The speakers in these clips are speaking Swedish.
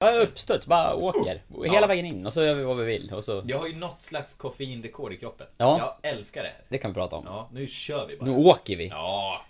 Ja, uppstuds, bara åker. Hela vägen in och så gör vi vad vi vill och så... Jag har ju något slags koffeinrekord i kroppen. Ja. Jag älskar det. Det kan vi prata om. Ja, nu kör vi bara. Nu åker vi. Ja.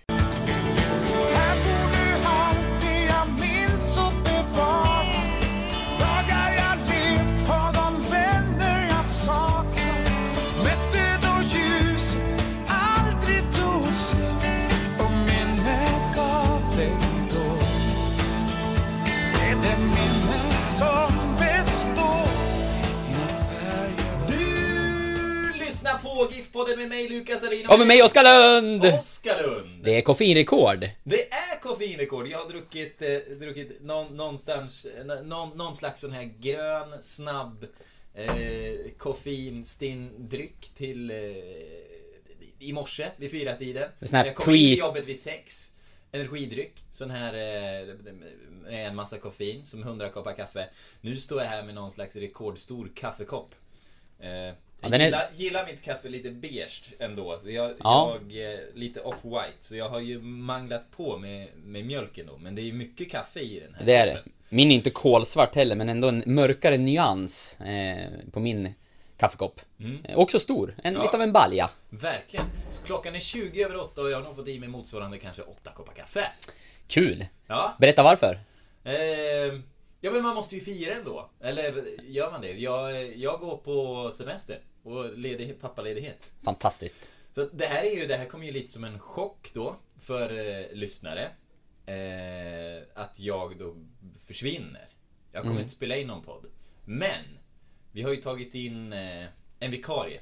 På GIF-podden med mig Lukas Alin Och med mig Oskar Lund! Oskar Lund! Det är koffeinrekord. Det är koffeinrekord. Jag har druckit, eh, druckit någon, någonstans, eh, någon, någon slags sån här grön, snabb eh, koffeinstinn dryck till eh, i morse vid fyra tiden. En sån här Jag kom in till jobbet vid sex. Energidryck, sån här eh, med en massa koffein, som 100 koppar kaffe. Nu står jag här med någon slags rekordstor kaffekopp. Eh, jag är- gillar, gillar mitt kaffe lite beige ändå. Så jag, Ja. jag eh, lite off-white. Så jag har ju manglat på med, med mjölken då. Men det är ju mycket kaffe i den här Det är det. Min är inte kolsvart heller, men ändå en mörkare nyans eh, på min kaffekopp. Eh, Också stor, en, Ja. lite av en balja. Verkligen. Så klockan är 20 över 8 och jag har nog fått i mig motsvarande kanske 8 koppar kaffe. Kul! Ja. Berätta varför. Eh, ja men man måste ju fira ändå. Eller gör man det? Jag, jag går på semester. Och ledig, pappaledighet. Fantastiskt. Så det här är ju, det här kommer ju lite som en chock då för eh, lyssnare. Eh, att jag då försvinner. Jag kommer Mm. inte spela in någon podd. Men vi har ju tagit in eh, en vikarie.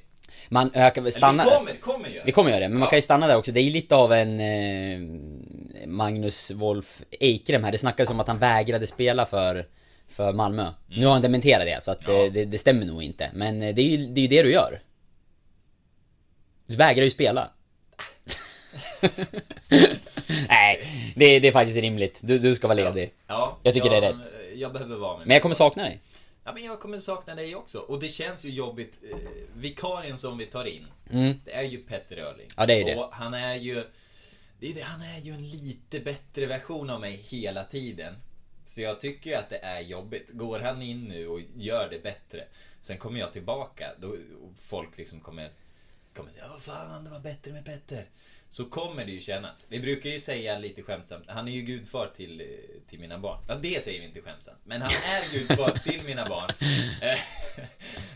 Man ökar väl stanna... Eller vi kommer, kommer göra. Vi kommer göra det, men man Ja. kan ju stanna där också. Det är ju lite av en eh, Magnus Wolf Eikrem här. Det snackas om att han vägrade spela för, för Malmö. Nu har han dementerat det, så att Mm. Ja. eh, det, det stämmer nog inte. Men eh, det är ju det, är ju det du gör. Du vägrar ju spela. Nej, det, det är faktiskt rimligt. Du, du ska vara ledig. Ja, Jag tycker jag, det är rätt. Jag behöver vara med Men jag kommer sakna dig. Ja, men jag kommer sakna dig också. Och det känns ju jobbigt. Eh, vikarien som vi tar in, Mm. det är ju Petter Öhrling. Ja, det är det. Och han är ju... Det är det, han är ju en lite bättre version av mig hela tiden. Så jag tycker ju att det är jobbigt. Går han in nu och gör det bättre, sen kommer jag tillbaka, då och folk liksom kommer, kommer säga Vad fan, det var bättre med Petter. Så kommer det ju kännas. Vi brukar ju säga lite skämtsamt, han är ju gudfar till, till mina barn. Ja, det säger vi inte skämtsamt. Men han är gudfar till mina barn.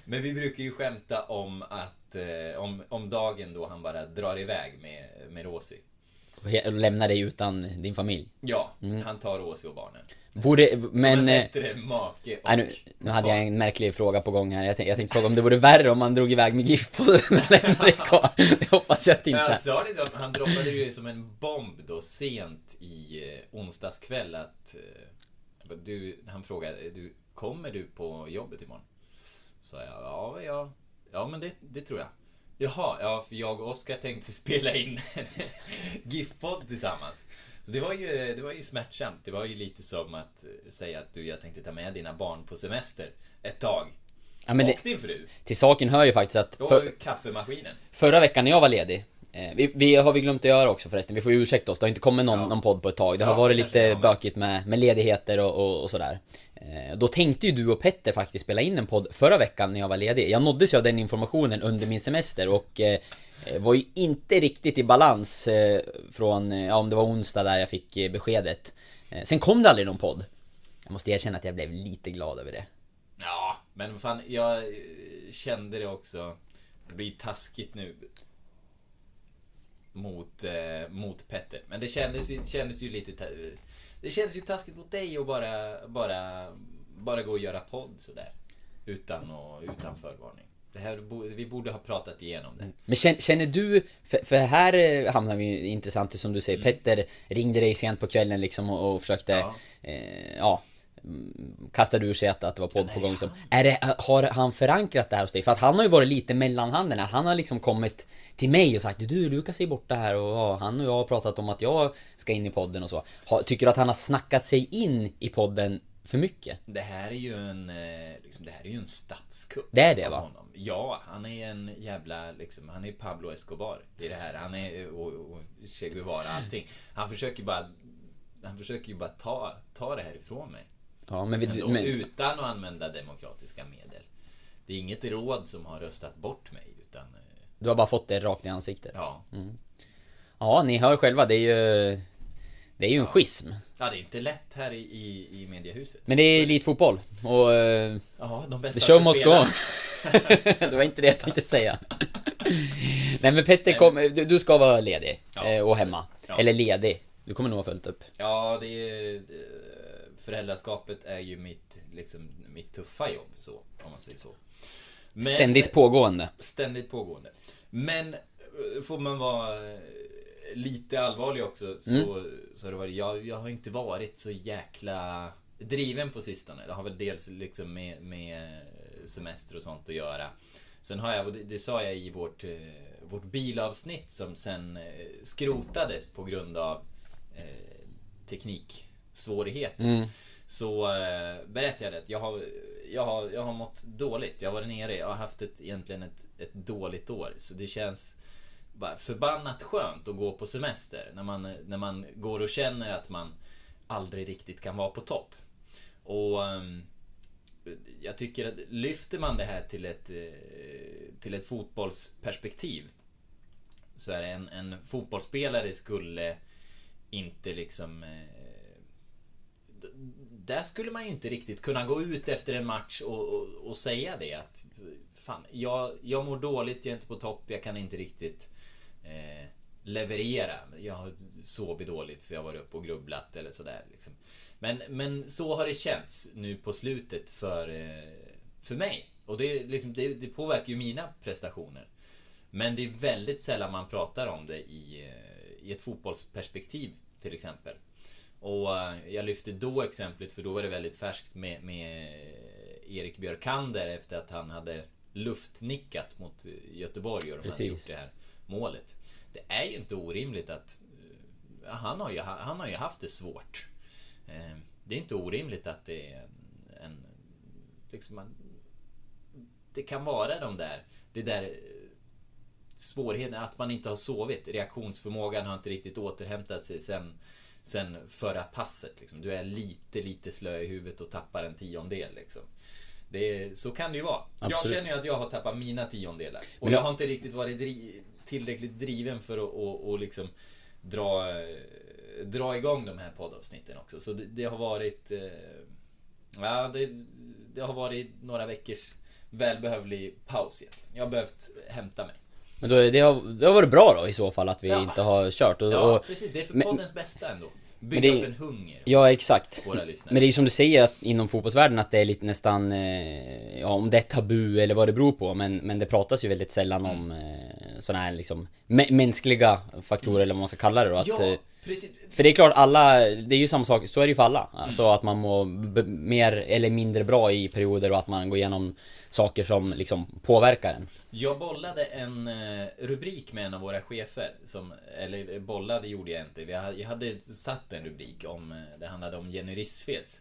Men vi brukar ju skämta om att, eh, om, om dagen då han bara drar iväg med, med Rosie. Och he- och lämna dig utan din familj. Ja, han tar Rosie och barnen. Borde, Som Mm. men... en eh, bättre make och Nej, nu, nu hade far. jag en märklig fråga på gång här. Jag tänkte, jag tänkte fråga om det vore värre om man drog iväg med GIF på den och lämnade kvar. Det hoppas jag att inte jag sa det som, han droppade ju som en bomb då sent i eh, onsdags kväll att eh, du, han frågade, du, kommer du på jobbet imorgon? Så jag, ja, ja, ja men det, det tror jag. Jaha, ja, för jag och Oskar tänkte spela in en GIF-podd tillsammans. Så det var, ju, det var ju smärtsamt. Det var ju lite som att eh, säga att du, jag tänkte ta med dina barn på semester ett tag. Ja, men och det, din fru. till saken hör ju faktiskt att Och för, kaffemaskinen. förra veckan när jag var ledig vi, vi har vi glömt att göra också förresten, vi får ju ursäkta oss. Det har inte kommit någon, Ja. någon podd på ett tag. Det Ja, har varit det kanske lite varit. bökigt med, med ledigheter och, och, och sådär. Eh, Då tänkte ju du och Petter faktiskt spela in en podd förra veckan när jag var ledig. Jag nåddes ju av den informationen under min semester och eh, eh, var ju inte riktigt i balans eh, från, eh, ja om det var onsdag där jag fick eh, beskedet. Eh, Sen kom det aldrig någon podd. Jag måste erkänna att jag blev lite glad över det. Ja, men fan, jag eh, kände det också. Det blir taskigt nu. Mot, eh, mot Petter. Men det kändes, kändes ju lite... Det kändes ju taskigt mot dig att bara, bara, bara gå och göra podd sådär. Utan, och, utan förvarning. Det här, vi borde ha pratat igenom det. Men känner, du, för, för här eh, hamnar vi intressant som du säger, Petter ringde dig sent på kvällen liksom och, och försökte, Ja. eh, ja, mm, kastade ur sig att, att det var podd på gång som... Är det, har han förankrat det här hos dig? För att han har ju varit lite mellanhanden här. Han har liksom kommit till mig och sagt Du Lukas är borta här och ja, han och jag har pratat om att jag ska in i podden och så. Tycker du att han har snackat sig in i podden för mycket? Det här är ju en, eh, liksom, det här är ju en statskupp. Det är det, va? Honom. Ja, han är en jävla, liksom, han är Pablo Escobar i det här. Han är, och, och Che Guevara, allting. Han försöker bara, han försöker ju bara ta, ta det här ifrån mig. Ja, men, vi, men Utan att använda demokratiska medel. Det är inget råd som har röstat bort mig, utan, eh, du har bara fått det rakt i ansiktet. ja. Ja, ni hör själva, det är ju... Det är ju en schism. Ja, det är inte lätt här i, i, i mediehuset. Men det är elitfotboll och... eh, Ja, de bästa The show must go det var inte det jag tänkte säga. Nej men Petter, kom, du, du ska vara ledig Ja. eh, och hemma. Ja. Eller ledig. Du kommer nog ha följt upp. Ja, det är... eh, Föräldraskapet är ju mitt, liksom, mitt tuffa jobb, så, om man säger så. Men- Ständigt pågående. Ständigt pågående. Men eh, får man vara eh, lite allvarlig också så, Mm. så har det varit, jag, jag har inte varit så jäkla driven på sistone. Det har väl dels liksom med, med semester och sånt att göra. Sen har jag, och det, det sa jag i vårt, eh, vårt bilavsnitt som sen eh, skrotades på grund av eh, tekniksvårigheter. Mm. Så eh, berättade jag det jag har, jag, har, jag har mått dåligt. Jag har varit nere, jag har haft ett, egentligen ett, ett dåligt år. Så det känns bara förbannat skönt att gå på semester. När man, när man går och känner att man aldrig riktigt kan vara på topp. Och ehm, jag tycker att lyfter man det här till ett, eh, till ett fotbollsperspektiv så är det en, en fotbollsspelare skulle inte liksom eh, där skulle man ju inte riktigt kunna gå ut efter en match och, och, och säga det att Fan, jag, jag mår dåligt, jag är inte på topp, jag kan inte riktigt eh, leverera. Jag har sovit dåligt för jag har varit uppe och grubblat eller sådär. Liksom. Men, men så har det känts nu på slutet för, eh, för mig. Och det, liksom, det, det påverkar ju mina prestationer. Men det är väldigt sällan man pratar om det i, eh, i ett fotbollsperspektiv till exempel. Och eh, jag lyfte då exemplet för då var det väldigt färskt med, med Erik Björkander efter att han hade luftnickat mot Göteborg och de hade Precis. gjort det här målet. Det är ju inte orimligt att eh, han har ju, han har ju haft det svårt. Eh, Det är inte orimligt att det är en, en liksom man, det kan vara de där, det där svårigheten att man inte har sovit. Reaktionsförmågan har inte riktigt återhämtat sig sen, sen förra passet. Liksom. Du är lite, lite slö i huvudet och tappar en tiondel. Liksom. Det är, så kan det ju vara. Jag Absolut. känner ju att jag har tappat mina tiondelar. Och Men jag jag- har inte riktigt varit dri- tillräckligt driven för att och, och liksom dra, dra igång de här poddavsnitten också. Så det, det har varit... eh, Ja, det, det har varit några veckors välbehövlig paus egentligen. Jag har behövt hämta mig. Men då, det, har, det har varit bra då i så fall att vi Ja. inte har kört. Och, Ja, och, precis. Det är för men- poddens bästa ändå. Bygga det- upp en hunger ja, exakt. våra lyssnare. Men det är som du säger att inom fotbollsvärlden att det är lite nästan, eh, ja om det är tabu eller vad det beror på, men, men det pratas ju väldigt sällan om eh, sådana här liksom mä- mänskliga faktorer eller vad man ska kalla det då. Att, Ja, eh, precis. För det är klart, alla, det är ju samma sak, så är det ju för alla. Mm. Alltså att man mår mer eller mindre bra i perioder och att man går igenom saker som liksom påverkar en. Jag bollade en eh, rubrik med en av våra chefer. Som, eller eh, bollade gjorde jag inte. Hade- Jag hade satt en rubrik om, eh, det handlade om Jenny Rissveds.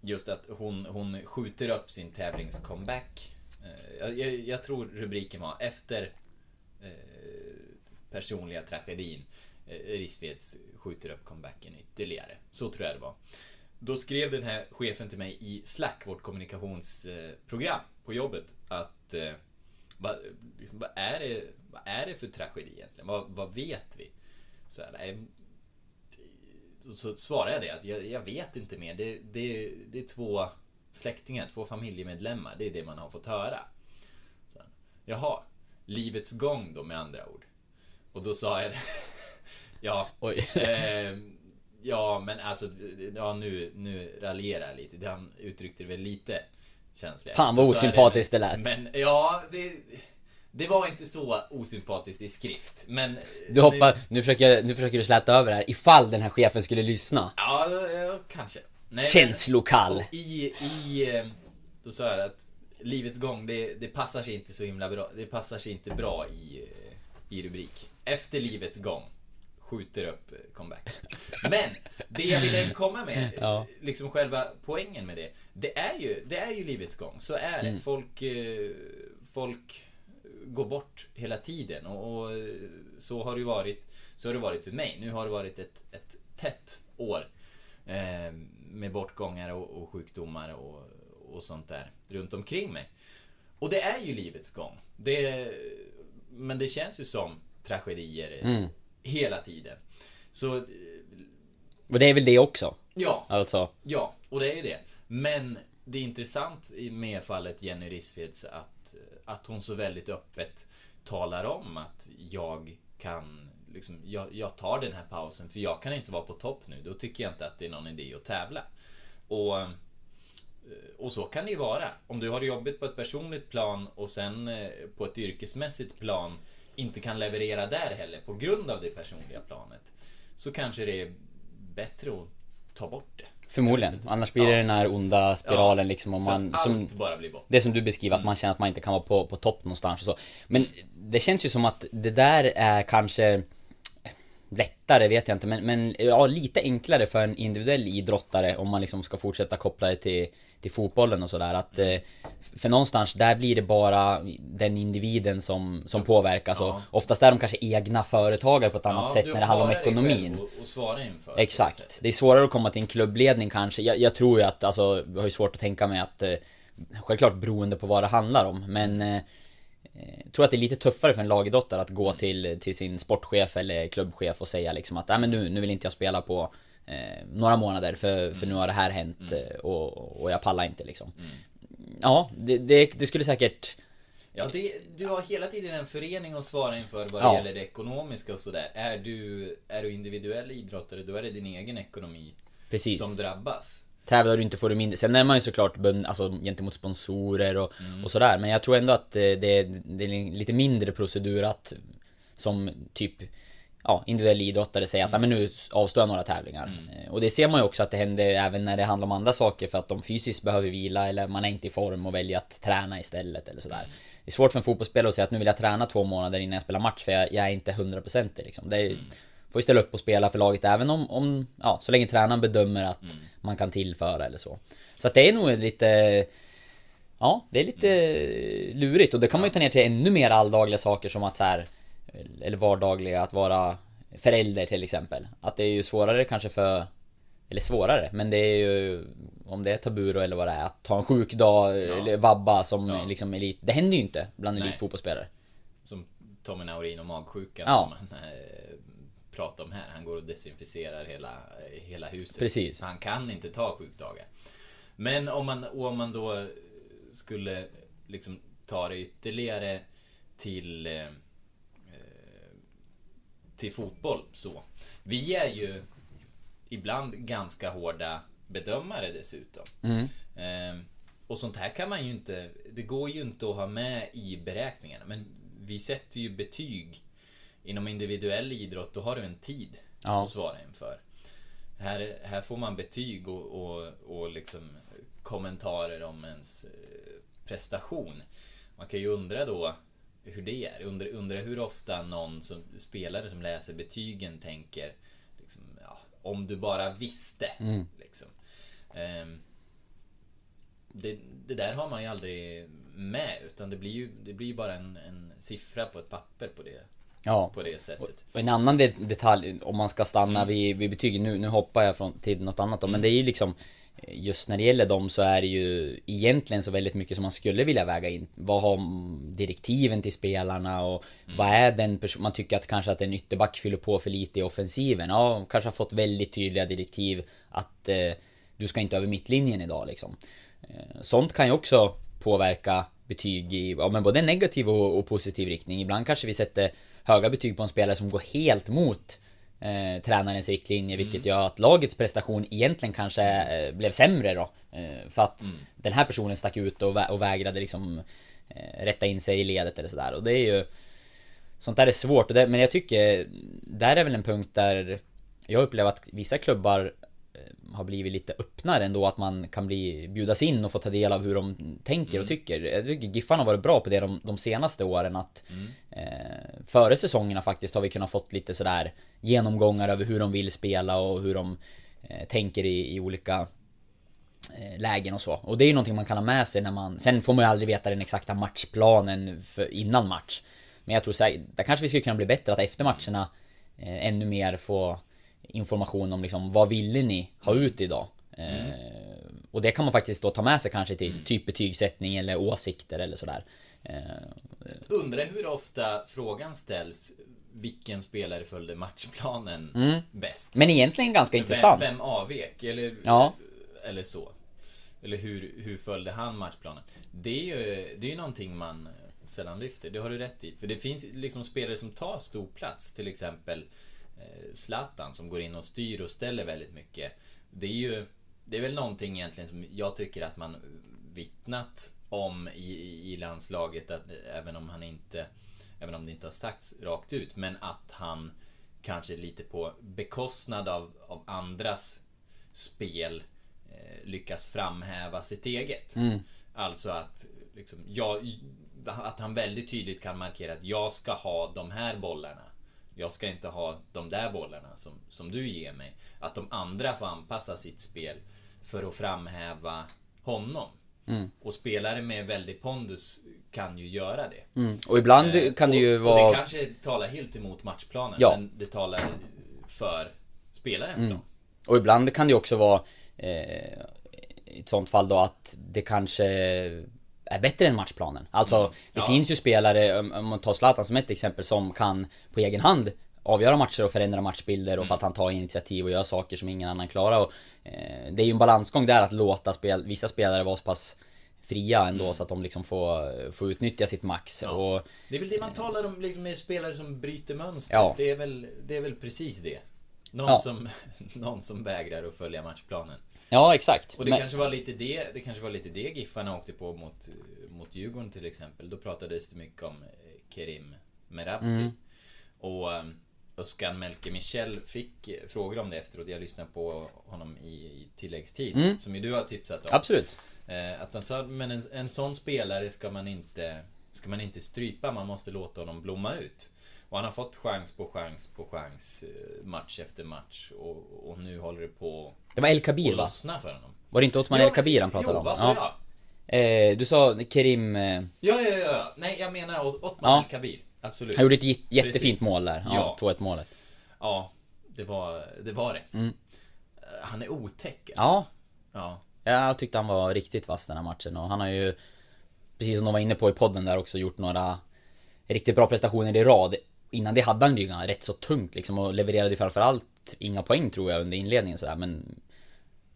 Just att hon, hon skjuter upp sin tävlingscomeback. Jag, jag, jag tror rubriken var efter personliga tragedin. Rissveds skjuter upp comebacken ytterligare. Så tror jag det var. Då skrev den här chefen till mig i Slack, vårt kommunikationsprogram på jobbet, att eh, vad, liksom, vad, är det, vad är det för tragedi egentligen? Vad, vad vet vi? Så, här, nej, så svarade jag det att jag, jag vet inte mer. Det, det, det är två släktingar, två familjemedlemmar. Det är det man har fått höra. Så, Jaha, livets gång då med andra ord. Och då sa jag ja, eh, ja, men alltså, ja, nu, nu raljerar jag lite. Han uttryckte det väl lite känsligare. Fan, vad Så osympatiskt det lät. Men ja, det, det var inte så osympatiskt i skrift. Men... Du hoppar, nu försöker, nu försöker du släta över det här ifall den här chefen skulle lyssna. Ja, kanske. Nej, Känslokall. men- I, i, eh, då sa jag att livets gång, det, det passar sig inte så himla bra. Det passar sig inte bra i, eh, i rubrik. Efter livets gång. Skjuter upp comeback. Men, det jag ville komma med, Ja. liksom själva poängen med det. Det är ju, det är ju livets gång. Så är det. Folk, eh, folk går bort hela tiden. Och, och så har det ju varit, så har det varit för mig. Nu har det varit ett, ett tätt år. Eh, med bortgångar och, och sjukdomar och, och sånt där runt omkring mig. Och det är ju livets gång. Det, men det känns ju som tragedier eh, hela tiden. Så, eh, Och det är väl det också. ja. Alltså. Ja, och det är det. Men det är intressant i- med fallet Jenny Rissveds att, att hon så väldigt öppet talar om att jag kan liksom, jag, jag tar den här pausen för jag kan inte vara på topp nu. Då tycker jag inte att det är någon idé att tävla. Och, eh, och så kan det ju vara. Om du har det jobbigt på ett personligt plan och sen eh, på ett yrkesmässigt plan inte kan leverera där heller på grund av det personliga planet. Så kanske det är bättre att ta bort det. Förmodligen. Annars blir det Ja. den här onda spiralen Ja, liksom om så man... att Som, allt bara blir bort. det som du beskriver, att man känner att man inte kan vara på, på topp någonstans och så. Men det känns ju som att det där är kanske lättare vet jag inte men, men ja, lite enklare för en individuell idrottare om man liksom ska fortsätta koppla det till, till fotbollen och sådär att eh, För någonstans där blir det bara den individen som, som påverkas och oftast är de kanske egna företagare på ett annat sätt när det handlar om ekonomin. att svara inför. Exakt. det är svårare att komma till en klubbledning kanske. Jag, jag tror ju att, alltså, jag har ju svårt att tänka mig att eh, Självklart beroende på vad det handlar om, men eh, jag tror att det är lite tuffare för en lagidrottare att gå till, till sin sportchef eller klubbchef och säga liksom att Nej, men nu, nu vill inte jag spela på eh, några månader för, för nu har det här hänt eh, och, och jag pallar inte liksom. Ja, det, det, det skulle säkert Ja, det, du har hela tiden en förening att svara inför vad Ja. det gäller det ekonomiska och sådär. Är du, är du individuell idrottare, då är det din egen ekonomi Precis. som drabbas. Tävlar du inte får du mindre. Sen är man ju såklart bunden, alltså gentemot sponsorer och, Mm. och sådär. Men jag tror ändå att eh, det, är- det är en lite mindre procedur att som typ ja, individuell idrottare säga att "Ja, men nu avstår jag några tävlingar. Mm. Eh, Och det ser man ju också att det händer även när det handlar om andra saker för att de fysiskt behöver vila eller man är inte i form och väljer att träna istället eller sådär. Mm. Det är svårt för en fotbollsspelare att säga att nu vill jag träna två månader innan jag spelar match för jag, jag är inte 100% liksom. Det är, Mm. Får ju ställa upp och spela för laget även om, om ja, så länge tränaren bedömer att Mm. man kan tillföra eller så. Så att det är nog lite Ja, det är lite lurigt och det kan man ju ta ner till ännu mer alldagliga saker som att så här Eller vardagliga, att vara förälder till exempel. Att det är ju svårare kanske för Eller svårare, men det är ju Om det är tabu då eller vad det är, att ta en sjukdag eller vabba som Ja. liksom elit Det händer ju inte bland elitfotbollsspelare. Som Tommy Naurin och magsjukan Ja. som han eh, pratar om här. Han går och desinficerar hela, hela huset. Precis. Så han kan inte ta sjukdagar. Men om man, om man då skulle liksom ta det ytterligare till eh, till fotboll så. Vi är ju ibland ganska hårda bedömare dessutom. Eh, och sånt här kan man ju inte, det går ju inte att ha med i beräkningarna. Men vi sätter ju betyg inom individuell idrott, då har du en tid Ja. att svara inför. Här, här får man betyg och, och, och liksom kommentarer om ens eh, prestation. Man kan ju undra då hur det är. Undra, undra hur ofta någon som, spelare som läser betygen tänker liksom, ja, om du bara visste. Liksom. Ehm, det, det där har man ju aldrig med utan det blir ju det blir ju bara en, en siffra på ett papper på det, Ja. på det sättet. Och en annan det- detalj, om man ska stanna vid, vid betygen, nu, nu hoppar jag från, till något annat då, men det är ju liksom Just när det gäller dem så är det ju egentligen så väldigt mycket som man skulle vilja väga in. Vad har direktiven till spelarna och vad är den person, man tycker att kanske att en ytterback fyller på för lite i offensiven. Ja, kanske har fått väldigt tydliga direktiv att eh, du ska inte över mittlinjen idag liksom. Eh, sånt kan ju också påverka betyg i ja, men både negativ och, och positiv riktning. Ibland kanske vi sätter höga betyg på en spelare som går helt mot eh, tränarens riktlinjer vilket gör att lagets prestation egentligen kanske eh, blev sämre då. Eh, för att den här personen stack ut och, vä- och vägrade liksom eh, rätta in sig i ledet eller sådär. Och det är ju Sånt där är svårt, det, men jag tycker Där är väl en punkt där Jag upplever att vissa klubbar har blivit lite öppnare ändå, att man kan bli, bjudas in och få ta del av hur de tänker och tycker. Jag tycker Giffarna har varit bra på det de, de senaste åren, att eh, före säsongerna faktiskt har vi kunnat fått lite sådär genomgångar över hur de vill spela och hur de eh, tänker i, i olika eh, lägen och så. Och det är ju någonting man kan ha med sig när man... Sen får man ju aldrig veta den exakta matchplanen för, innan match. Men jag tror säkert, där kanske vi skulle kunna bli bättre att efter matcherna eh, ännu mer få information om liksom vad ville ni ha ut idag? Eh, och det kan man faktiskt då ta med sig kanske till typ betygssättning eller åsikter eller sådär. Eh, Undrar hur ofta frågan ställs vilken spelare följde matchplanen bäst? men egentligen ganska Vem, intressant. vem avvek? Eller, Ja. eller så. Eller hur, hur följde han matchplanen? Det är ju det är någonting man sällan lyfter. Det har du rätt i. För det finns liksom spelare som tar stor plats. Till exempel Zlatan som går in och styr och ställer väldigt mycket. Det är ju Det är väl någonting egentligen som jag tycker att man vittnat om i, i landslaget. Att även om han inte Även om det inte har sagts rakt ut. Men att han kanske lite på bekostnad av, av andras spel eh, lyckas framhäva sitt eget. Alltså att liksom, jag, att han väldigt tydligt kan markera att jag ska ha de här bollarna. Jag ska inte ha de där bollarna som, som du ger mig. Att de andra får anpassa sitt spel för att framhäva honom. Och spelare med väldigt pondus kan ju göra det. Mm. Och ibland Eh, kan det ju och, vara... Och det kanske talar helt emot matchplanen. Ja. Men det talar för spelaren. Mm. Då. Och ibland kan det ju också vara eh, i ett sånt fall då att det kanske är bättre än matchplanen. Alltså, det Mm. Ja. finns ju spelare, om man tar Zlatan som ett exempel, som kan på egen hand avgöra matcher och förändra matchbilder och för att han tar initiativ och gör saker som ingen annan klarar. Och, eh, det är ju en balansgång där att låta spel, vissa spelare vara så pass fria ändå så att de liksom får, får utnyttja sitt max. Ja. Och, Det är väl det man talar om liksom med spelare som bryter mönster. Ja. Det, är väl, det är väl precis det. Någon, Ja. som, någon som vägrar att följa matchplanen. Ja, exakt. Och det Men- kanske var lite det, det kanske var lite det Giffarna åkte på mot, mot Djurgården till exempel. Då pratades det mycket om eh, Kerim Merabti. Mm. Och um, Özcan Melke Michel fick eh, frågor om det efteråt. Jag lyssnade på honom i, i tilläggstid. Mm. Som ju du har tipsat om. Absolut. Eh, att han sa, men en, en sån spelare ska man inte Ska man inte strypa, man måste låta honom blomma ut. Och han har fått chans på chans på chans eh, Match efter match och, och nu håller det på Det var El Kabir va? för honom. Var det inte Otman Ja, El Kabir han pratade jo, om? vad sa jag? Eh, du sa Kerim... Eh, Ja, ja, ja. Nej, jag menar Ot- Otman Ja. El Kabir. Absolut. han gjorde ett jä- jättefint Precis. mål där. Ja, Ja. 2-1 målet. Ja, det var det. Var det. Mm. Eh, Han är otäck alltså. Ja, ja. jag tyckte han var riktigt vass den här matchen och han har ju Precis som de var inne på i podden där också gjort några Riktigt bra prestationer i rad Innan det hade han ju rätt så tungt liksom och levererade framförallt Inga poäng tror jag under inledningen sådär men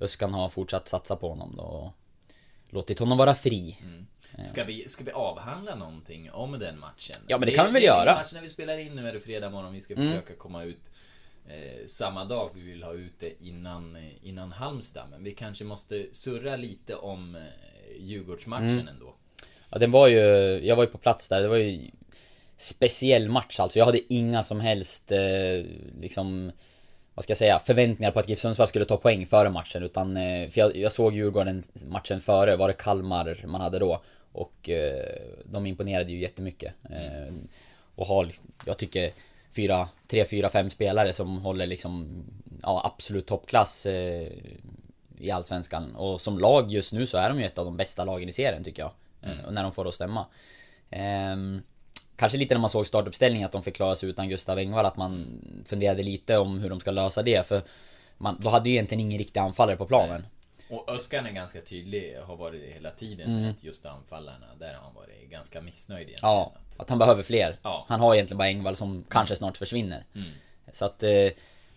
Öskan har fortsatt satsa på honom då och Låtit honom vara fri Ska vi, ska vi avhandla någonting om den matchen? Ja, men det kan vi väl det göra. Mm. Matchen när vi spelar in nu är det fredag morgon. Vi ska försöka komma ut eh, samma dag. Vi vill ha ut det innan, eh, innan Halmstad. Men vi kanske måste surra lite om eh, Djurgårdsmatchen Mm. ändå. Ja den var ju, jag var ju på plats där, det var ju Speciell match alltså, jag hade inga som helst eh, liksom Vad ska jag säga, förväntningar på att GIF Sundsvall skulle ta poäng före matchen utan eh, För jag, jag såg Djurgården matchen före, var det Kalmar man hade då Och eh, de imponerade ju jättemycket eh, Och har liksom, jag tycker fyra, tre, fyra, fem spelare som håller liksom Ja absolut toppklass eh, i Allsvenskan. Och som lag just nu så är de ju ett av de bästa lagen i serien tycker jag. Eh, Och när de får det att stämma. Ehm, kanske lite när man såg startuppställningen att de fick klara sig utan Gustav Engvall, att man funderade lite om hur de ska lösa det. För man, då hade ju egentligen ingen riktig anfallare på planen. Och Öskan är ganska tydlig, har varit det hela tiden. med Att just anfallarna, där har han varit ganska missnöjd egentligen. Mm. Ja, Att- att han behöver fler. Ja. Han har egentligen bara Engvall som kanske snart försvinner. Så att eh,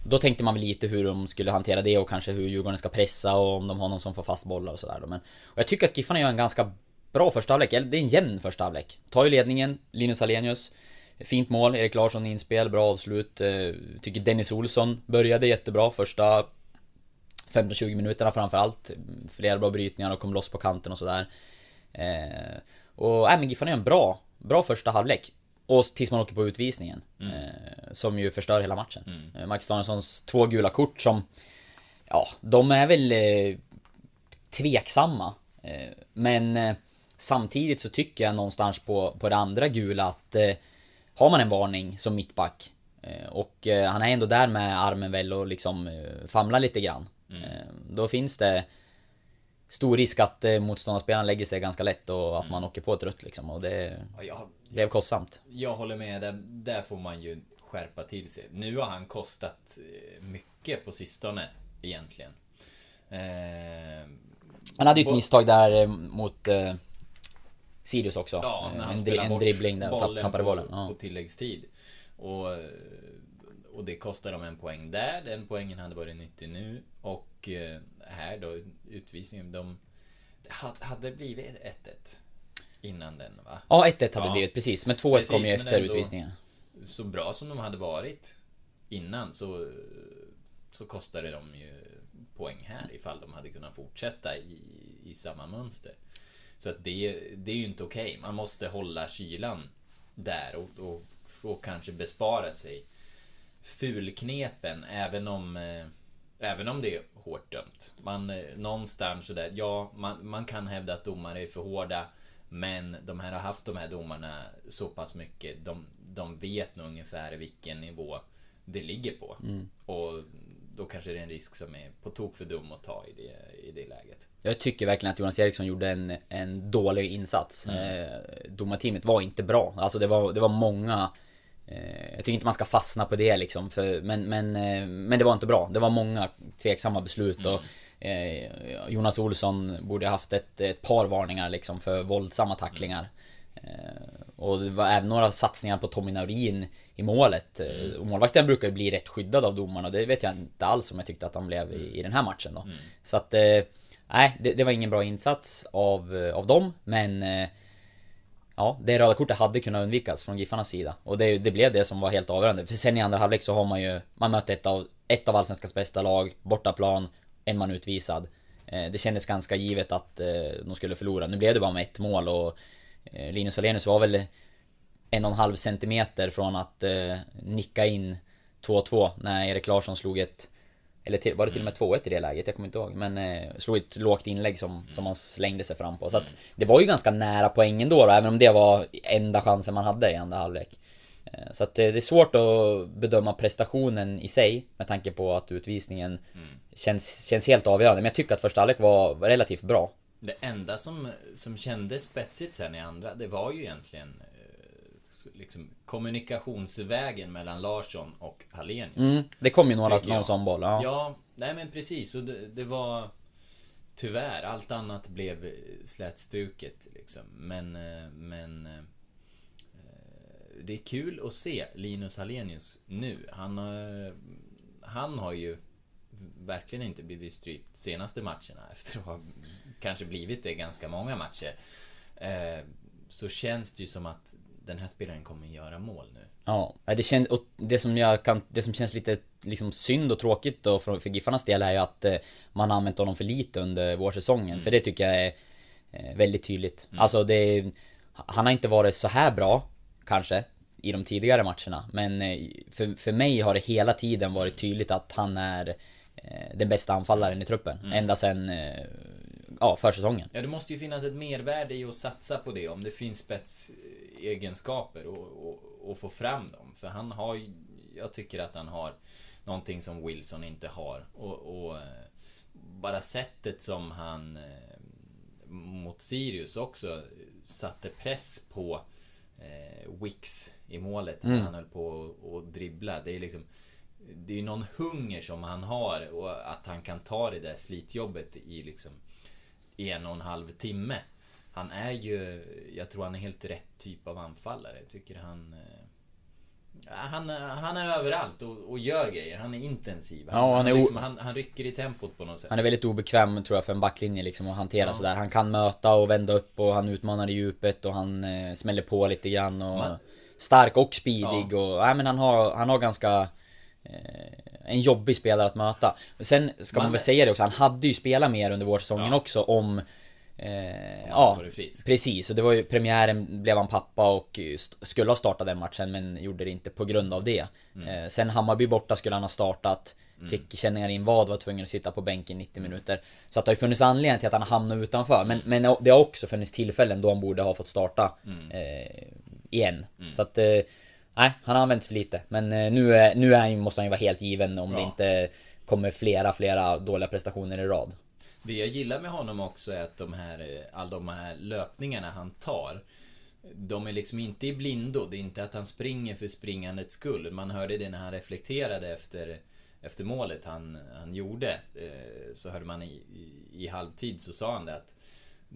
då tänkte man väl lite hur de skulle hantera det och kanske hur Djurgården ska pressa och om de har någon som får fast bollar och sådär. Men och jag tycker att Giffarna gör en ganska bra första halvlek. Eller det är en jämn första halvlek. Tar ju ledningen, Linus Alenius. Fint mål, Erik Larsson inspel, bra avslut. Eh, tycker Dennis Olsson började jättebra första 15-20 minuterna framförallt. Flera bra brytningar och kom loss på kanten och sådär. Eh, och äh, men Giffarna gör en bra, bra första halvlek. Och tills man åker på utvisningen. Eh, som ju förstör hela matchen. Eh, Max Danielssons två gula kort som Ja, de är väl eh, tveksamma. Eh, men samtidigt så tycker jag någonstans på, på det andra gula att eh, har man en varning som mittback eh, och eh, han är ändå där med armen väl och liksom eh, famlar lite grann. Mm. Då finns det stor risk att motståndarspelaren lägger sig ganska lätt och att mm. man åker på ett rött liksom. Och det ja, blev kostsamt. Jag håller med, där, där får man ju skärpa till sig. Nu har han kostat mycket på sistone, egentligen. Eh, han hade ju ett misstag där mot eh, Sirius också. Ja, när han en, dri en dribbling där och tappade bollen. På, ja. på tilläggstid. Och, och det kostar dem en poäng där. Den poängen hade varit nyttig nu. Och eh, här då, utvisningen. De, hade blivit 1-1 innan den va? Ja, 1-1 hade ja. blivit precis. Men 2-1 kom ju efter utvisningen. Så bra som de hade varit innan så, så kostade de ju poäng här ifall de hade kunnat fortsätta i, i samma mönster. Så att det, det är ju inte okej. Okay. Man måste hålla kylan där och, och, och kanske bespara sig fulknepen även om eh, Även om det är hårt dömt. Man, eh, någonstans sådär, ja, man, man kan hävda att domare är för hårda. Men de här har haft de här domarna så pass mycket. De, de vet nog ungefär vilken nivå det ligger på. Mm. Och då kanske det är en risk som är på tok för dum att ta i det, i det läget. Jag tycker verkligen att Jonas Eriksson gjorde en, en dålig insats. Mm. Eh, domarteamet var inte bra. Alltså det var, det var många eh, jag tycker inte man ska fastna på det liksom. För, men, men, eh, men det var inte bra. Det var många tveksamma beslut. Mm. Och, eh, Jonas Olsson borde haft ett, ett par varningar liksom för våldsamma tacklingar. Mm. Och det var även några satsningar på Tommy Naurin i målet. Mm. Och målvakten brukar ju bli rätt skyddad av domarna och det vet jag inte alls om jag tyckte att han blev i, i den här matchen då. Mm. Så att, eh, nej, det, det, var ingen bra insats av, eh, av dem, men eh, Ja, det röda kortet hade kunnat undvikas från Giffarnas sida. Och det, det, blev det som var helt avgörande. För sen i andra halvlek så har man ju... Man mötte ett av, ett av Allsvenskans bästa lag, bortaplan, en man utvisad. det kändes ganska givet att de skulle förlora. Nu blev det bara med ett mål och Linus Alenius var väl en och en halv centimeter från att eh, nicka in 2-2 när Erik Larsson slog ett eller till, var det till och med 2-1 i det läget? Jag kommer inte ihåg. Men eh, slog ett lågt inlägg som, som han slängde sig fram på. Så att det var ju ganska nära poängen då, då även om det var enda chansen man hade i andra halvlek. Eh, så att eh, det är svårt att bedöma prestationen i sig med tanke på att utvisningen mm. känns, känns helt avgörande. Men jag tycker att första halvlek var relativt bra. Det enda som, som kändes spetsigt sen i andra, det var ju egentligen liksom, kommunikationsvägen mellan Larsson och Hallenius. Mm, det kom ju några någon sån boll. Ja. ja, nej men precis. Och det, det, var Tyvärr, allt annat blev slätstruket liksom. Men, eh, men eh, Det är kul att se Linus Hallenius nu. Han har, han har ju verkligen inte blivit strypt senaste matcherna efter att ha kanske blivit det ganska många matcher. Eh, så känns det ju som att den här spelaren kommer göra mål nu. Ja, det känns, och det som jag kan, det som känns lite liksom synd och tråkigt då för, för Giffarnas del är ju att eh, man har använt honom för lite under vårsäsongen. Mm. För det tycker jag är eh, väldigt tydligt. Mm. Alltså det, han har inte varit så här bra, kanske, i de tidigare matcherna. Men för, för mig har det hela tiden varit tydligt att han är den bästa anfallaren i truppen. Mm. Ända sen ja, försäsongen. Ja, det måste ju finnas ett mervärde i att satsa på det om det finns spetsegenskaper och, och, och få fram dem. För han har ju, jag tycker att han har någonting som Wilson inte har. Och, och eh, bara sättet som han eh, mot Sirius också satte press på eh, Wix i målet när mm. han höll på att dribbla. Det är liksom det är någon hunger som han har och att han kan ta det där slitjobbet i liksom en och en halv timme. Han är ju, jag tror han är helt rätt typ av anfallare. Jag tycker han... Eh, han, han är överallt och, och gör grejer. Han är intensiv. Han, ja, han, är liksom, han, han, rycker i tempot på något sätt. Han är väldigt obekväm tror jag för en backlinje liksom att hantera ja. sådär. Han kan möta och vända upp och han utmanar i djupet och han eh, smäller på lite grann och... Man, stark och speedig ja. och... Nej men han har, han har ganska... Eh, en jobbig spelare att möta. Sen ska man, man väl säga det också, han hade ju spelat mer under vårsäsongen ja. också om... Eh, ja, precis. Och det var ju premiären blev han pappa och skulle ha startat den matchen men gjorde det inte på grund av det. Mm. Eh, sen Hammarby borta skulle han ha startat. Fick känningar in vad, var tvungen att sitta på bänken 90 minuter. Så att det har ju funnits anledning till att han hamnade utanför. Men, men det har också funnits tillfällen då han borde ha fått starta eh, igen. Så att... Nej, han har använts för lite. Men eh, nu, är, nu är, måste han ju vara helt given om det Ja. inte kommer flera, flera dåliga prestationer i rad. Det jag gillar med honom också är att de här, eh, all de här löpningarna han tar De är liksom inte i blindo, det är inte att han springer för springandets skull. Man hörde det när han reflekterade efter, efter målet han, han gjorde. Eh, Så hörde man i, i, i halvtid så sa han det att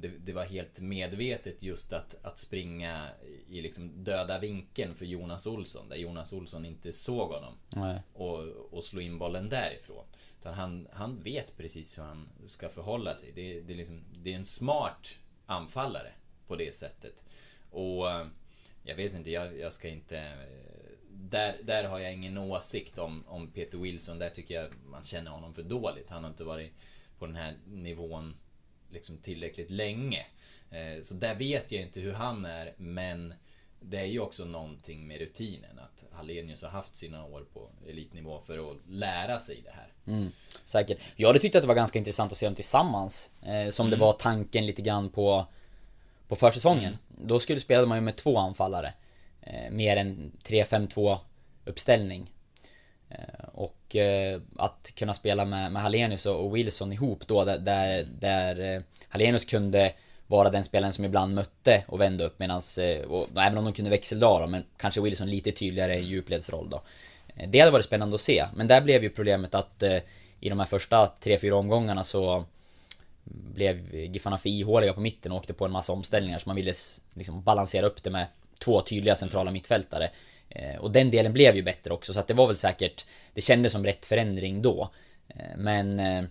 det, det var helt medvetet just att, att springa i liksom döda vinkeln för Jonas Olsson, där Jonas Olsson inte såg honom Nej. och, och slå in bollen därifrån. Utan han, han vet precis hur han ska förhålla sig. Det, det, är liksom, det är en smart anfallare på det sättet. Och eh, jag vet inte, jag, jag ska inte... eh, Där, där har jag ingen åsikt om, om Peter Wilson. Där tycker jag man känner honom för dåligt. Han har inte varit på den här nivån liksom tillräckligt länge. Eh, Så där vet jag inte hur han är, men det är ju också någonting med rutinen. Att Hallenius har haft sina år på elitnivå för att lära sig det här. Mm, säkert. Jag hade tyckt att det var ganska intressant att se dem tillsammans. Eh, som det var tanken lite grann på, på försäsongen. Då skulle spelade man ju med två anfallare. Eh, mer än 3-5-2 uppställning. Eh, och och eh, att kunna spela med, med Hallenius och, Wilson ihop då där, där, eh, Hallenius kunde vara den spelaren som ibland mötte och vände upp medans, eh, och, även om de kunde växeldra då, men kanske Wilson lite tydligare i djupledsroll då. Det hade varit spännande att se, men där blev ju problemet att i de här första 3-4 omgångarna så blev Giffarna för ihåliga på mitten och åkte på en massa omställningar så man ville liksom balansera upp det med två tydliga centrala mittfältare. Eh, och den delen blev ju bättre också så att det var väl säkert Det kändes som rätt förändring då. Eh, men eh,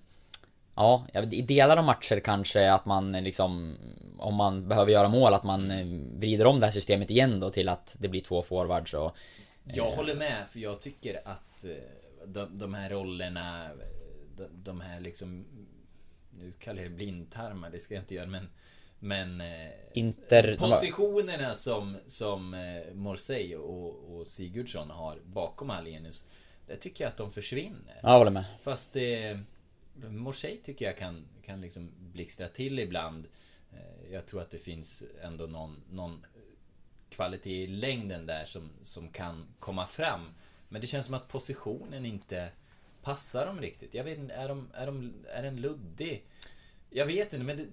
Ja, i delar av matcher kanske att man liksom Om man behöver göra mål att man vrider om det här systemet igen då till att det blir två forwards och Jag håller med, för jag tycker att de, de här rollerna, de, de här liksom... Nu kallar jag det blindtarmar, det ska jag inte göra, men... Men... eh, Inter... Positionerna som, som eh, Morsey och, och Sigurdsson har bakom Hallenius, där tycker jag att de försvinner. Ja, jag håller med. Fast eh, Morsey tycker jag kan, kan liksom blixtra till ibland. Eh, jag tror att det finns ändå någon, någon kvalitet i längden där som, som kan komma fram. Men det känns som att positionen inte passar dem riktigt. Jag vet inte, är, de, är, de, är den luddig? Jag vet inte, men det,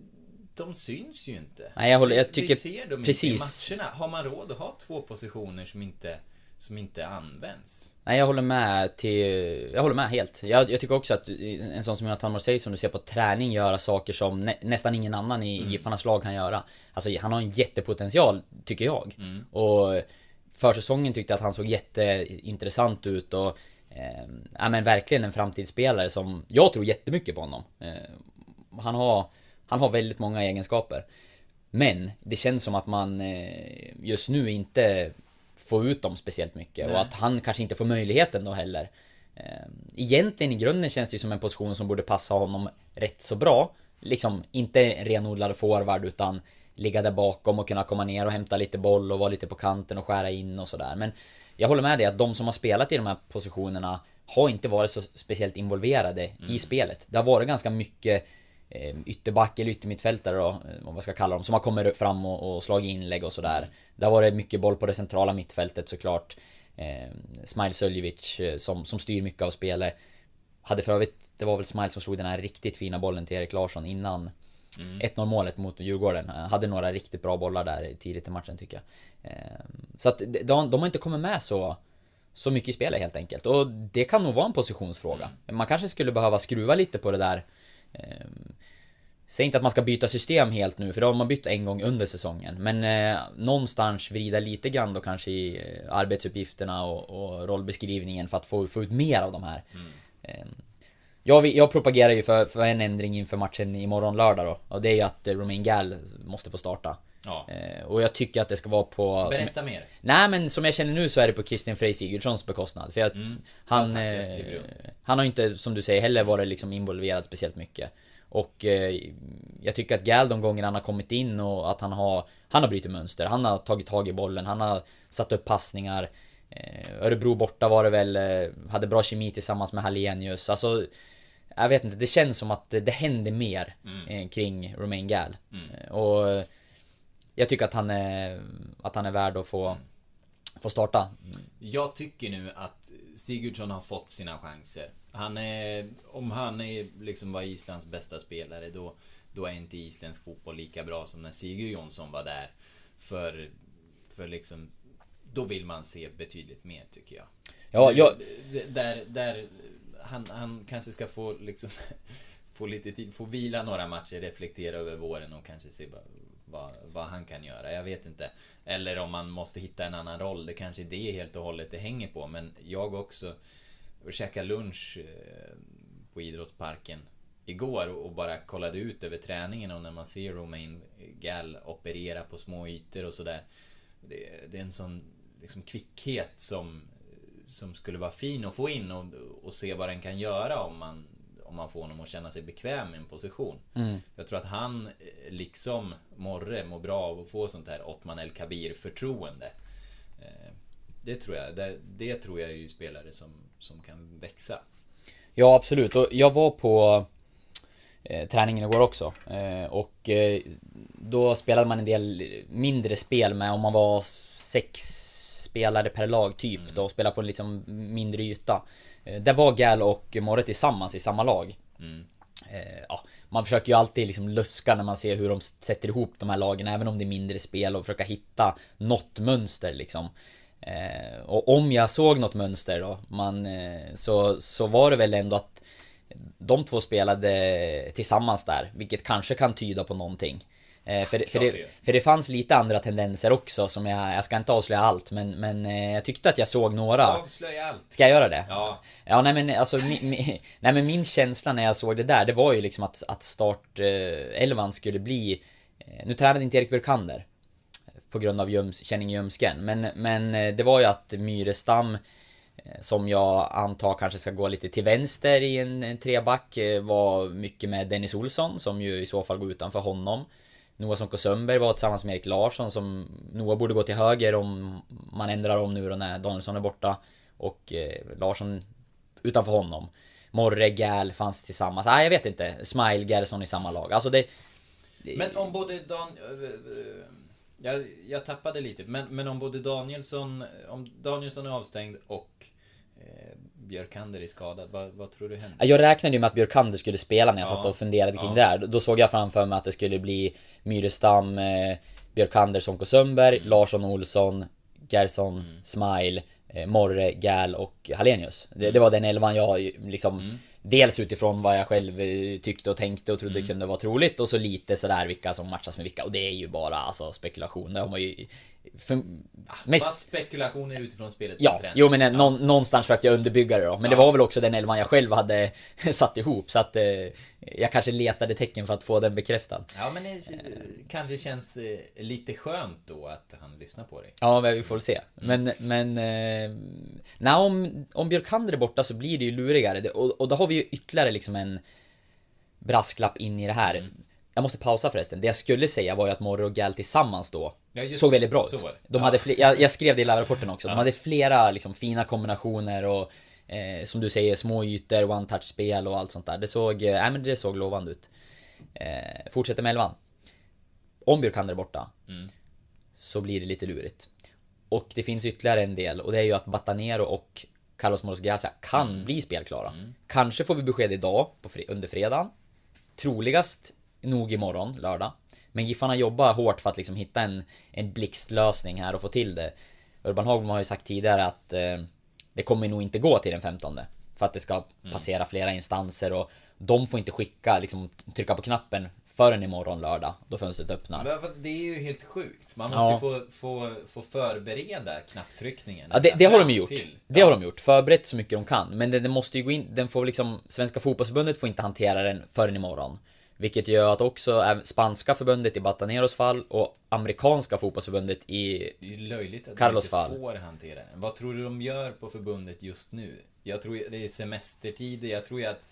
de syns ju inte. Nej, jag håller- jag tycker Vi ser dem precis. inte i matcherna. Har man råd att ha två positioner som inte, som inte används? Nej jag håller med till... Jag håller med helt. Jag, jag tycker också att en sån som Jonathan Morsey som du ser på träning göra saker som nä, nästan ingen annan i Mm. Giffarnas lag kan göra. Alltså han har en jättepotential, tycker jag. Mm. Och försäsongen tyckte jag att han såg jätteintressant ut och... Eh, ja men verkligen en framtidsspelare som... Jag tror jättemycket på honom. Eh, han har... Han har väldigt många egenskaper. Men det känns som att man eh, just nu inte får ut dem speciellt mycket Nej. och att han kanske inte får möjligheten då heller. Eh, Egentligen i grunden känns det ju som en position som borde passa honom rätt så bra. Liksom inte en renodlad forward utan ligga där bakom och kunna komma ner och hämta lite boll och vara lite på kanten och skära in och sådär. Men jag håller med dig att de som har spelat i de här positionerna har inte varit så speciellt involverade i spelet. Det har varit ganska mycket ytterback eller yttermittfältare då, eh, vad man ska kalla dem, som har kommit fram och, och slagit inlägg och sådär. Det har varit mycket boll på det centrala mittfältet såklart. Eh, Smile Söljevic eh, som, som styr mycket av spelet. Hade för övrigt, det var väl Smile som slog den här riktigt fina bollen till Erik Larsson innan 1-0 målet mot Djurgården. Eh, Hade några riktigt bra bollar där tidigt i matchen tycker jag. Eh, Så att de, de har inte kommit med så så mycket i spelet helt enkelt. Och det kan nog vara en positionsfråga. Man kanske skulle behöva skruva lite på det där. Säg inte att man ska byta system helt nu, för det har man bytt en gång under säsongen. Men eh, någonstans vrida lite grann då kanske i eh, arbetsuppgifterna och, och rollbeskrivningen för att få, få ut mer av de här. Eh, jag, jag propagerar ju för, för en ändring inför matchen imorgon lördag då. Och det är ju att eh, Romain Gall måste få starta. Ja. Eh, och jag tycker att det ska vara på... Berätta mer. Nej men som jag känner nu så är det på Christian Frey Sigurdssons bekostnad. För jag, han, tack, jag eh, han har ju inte, som du säger, heller varit liksom involverad speciellt mycket. Och eh, jag tycker att Gal de gånger han har kommit in och att han har Han har brutit mönster, han har tagit tag i bollen, han har satt upp passningar. Eh, Örebro borta var det väl, eh, hade bra kemi tillsammans med Hallenius. Alltså, jag vet inte, det känns som att det händer mer eh, kring Romain Gall. Eh, Och jag tycker att han är, att han är värd att få, få starta. Jag tycker nu att Sigurdsson har fått sina chanser. Han är, om han är liksom var Islands bästa spelare då, då är inte isländsk fotboll lika bra som när Sigurd Jonsson var där. För, för liksom, då vill man se betydligt mer tycker jag. Ja, jag, Där, där han, han kanske ska få liksom Få lite tid, få vila några matcher, reflektera över våren och kanske se vad, vad, han kan göra. Jag vet inte. Eller om man måste hitta en annan roll. Det kanske är det helt och hållet det hänger på. Men jag också och käkade lunch eh, på idrottsparken igår och bara kollade ut över träningen och när man ser Romain Gall operera på små ytor och sådär. Det, det är en sån liksom kvickhet som, som skulle vara fin att få in och, och se vad den kan göra om man, om man får honom att känna sig bekväm i en position. Jag tror att han, eh, liksom Morre, mår bra av att få sånt här Ottman El Kabir förtroende. Eh, Det tror jag. Det, det tror jag är ju spelare som, som kan växa. Ja absolut och jag var på eh, träningen igår också eh, och eh, då spelade man en del mindre spel med om man var sex spelare per lag typ då och spelade på en liksom mindre yta. Eh, där var Gal och Morre tillsammans i samma lag. Eh, ja, man försöker ju alltid liksom luska när man ser hur de sätter ihop de här lagen även om det är mindre spel och försöka hitta något mönster liksom. Eh, och om jag såg något mönster då, man, så, så var det väl ändå att de två spelade tillsammans där, vilket kanske kan tyda på någonting. Eh, för, för, det det, gör. för det fanns lite andra tendenser också som jag, jag ska inte avslöja allt men, men eh, jag tyckte att jag såg några. Avslöja allt. Ska jag göra det? Ja, Ja nej men alltså mi, mi, nej, men min känsla när jag såg det där det var ju liksom att, att start eh, skulle bli eh, Nu tränade inte Erik Burkander På grund av ljums, känning ljumsken men, men eh, det var ju att Myrestam eh, Som jag antar kanske ska gå lite till vänster i en, en treback Var mycket med Dennis Olsson som ju i så fall går utanför honom Noah Sonko Sömberg var tillsammans med Erik Larsson som Noah borde gå till höger om man ändrar om nu då när Danielsson är borta Och eh, Larsson utanför honom. Morre, Gal fanns tillsammans. Nej, jag vet inte. Smile, Gerson i samma lag. Alltså det... men om både Dan... Eh, eh, jag, jag tappade lite, men, men om både Danielsson... Om Danielsson är avstängd och Björkander är skadad, vad, vad tror du händer? Jag räknade ju med att Björkander skulle spela när jag Ja. satt och funderade kring Ja. det här. Då såg jag framför mig att det skulle bli Myrestam, eh, Björkander, Sonko Sundberg, Mm. Larsson Olsson, Gerson, Smile, eh, Morre, Gal och Hallenius. Det, Mm. det var den elvan jag liksom... Dels utifrån vad jag själv eh, tyckte och tänkte och trodde Mm. kunde vara troligt och så lite sådär vilka som matchas med vilka. Och det är ju bara alltså spekulation. Det har man ju... För, mest, Fast spekulationer utifrån spelet Ja, jo men ja. någonstans försökte jag underbygga det då. Men det var väl också den elvan jag själv hade satt ihop. Så att eh, jag kanske letade tecken för att få den bekräftad. Ja men det kanske känns eh, lite skönt då att han lyssnar på dig. Ja, men vi får väl se. Men, men... Eh, nej, om, om Björkander är borta så blir det ju lurigare. Och, och då har vi ju ytterligare liksom en brasklapp in i det här. Mm. Jag måste pausa förresten. Det jag skulle säga var ju att Morre och Gal tillsammans då Ja, såg väldigt bra ut. De Ja. hade fler, jag, jag skrev det i live-rapporten också. De hade flera liksom, fina kombinationer och eh, som du säger, små ytor, one-touch-spel och allt sånt där. Det såg, eh, men det såg lovande ut. Eh, fortsätter med elvan. Om Björkander är borta Mm. så blir det lite lurigt. Och det finns ytterligare en del och det är ju att Batanero och Carlos Moros Gracia kan Mm. bli spelklara. Kanske får vi besked idag på fre- under fredagen. Troligast nog imorgon, lördag. Men Giffarna jobbar hårt för att liksom hitta en, en blixtlösning här och få till det. Urban Hagman har ju sagt tidigare att eh, det kommer nog inte gå till den 15 För att det ska passera flera instanser och de får inte skicka, liksom trycka på knappen förrän imorgon lördag, då fönstret öppnar. Men Det är ju helt sjukt. Man Ja. måste ju få, få, få förbereda knapptryckningen. Ja, det, det har de gjort. till. Det Ja. har de gjort. Förberett så mycket de kan. Men det måste ju gå in, den får liksom, Svenska fotbollsförbundet får inte hantera den förrän imorgon. Vilket gör att också spanska förbundet i Bataneros fall och amerikanska fotbollsförbundet i... Det är ju löjligt att Carlos de fall. inte får hantera den. Vad tror du de gör på förbundet just nu? Jag tror det är semestertider. Jag tror ju att...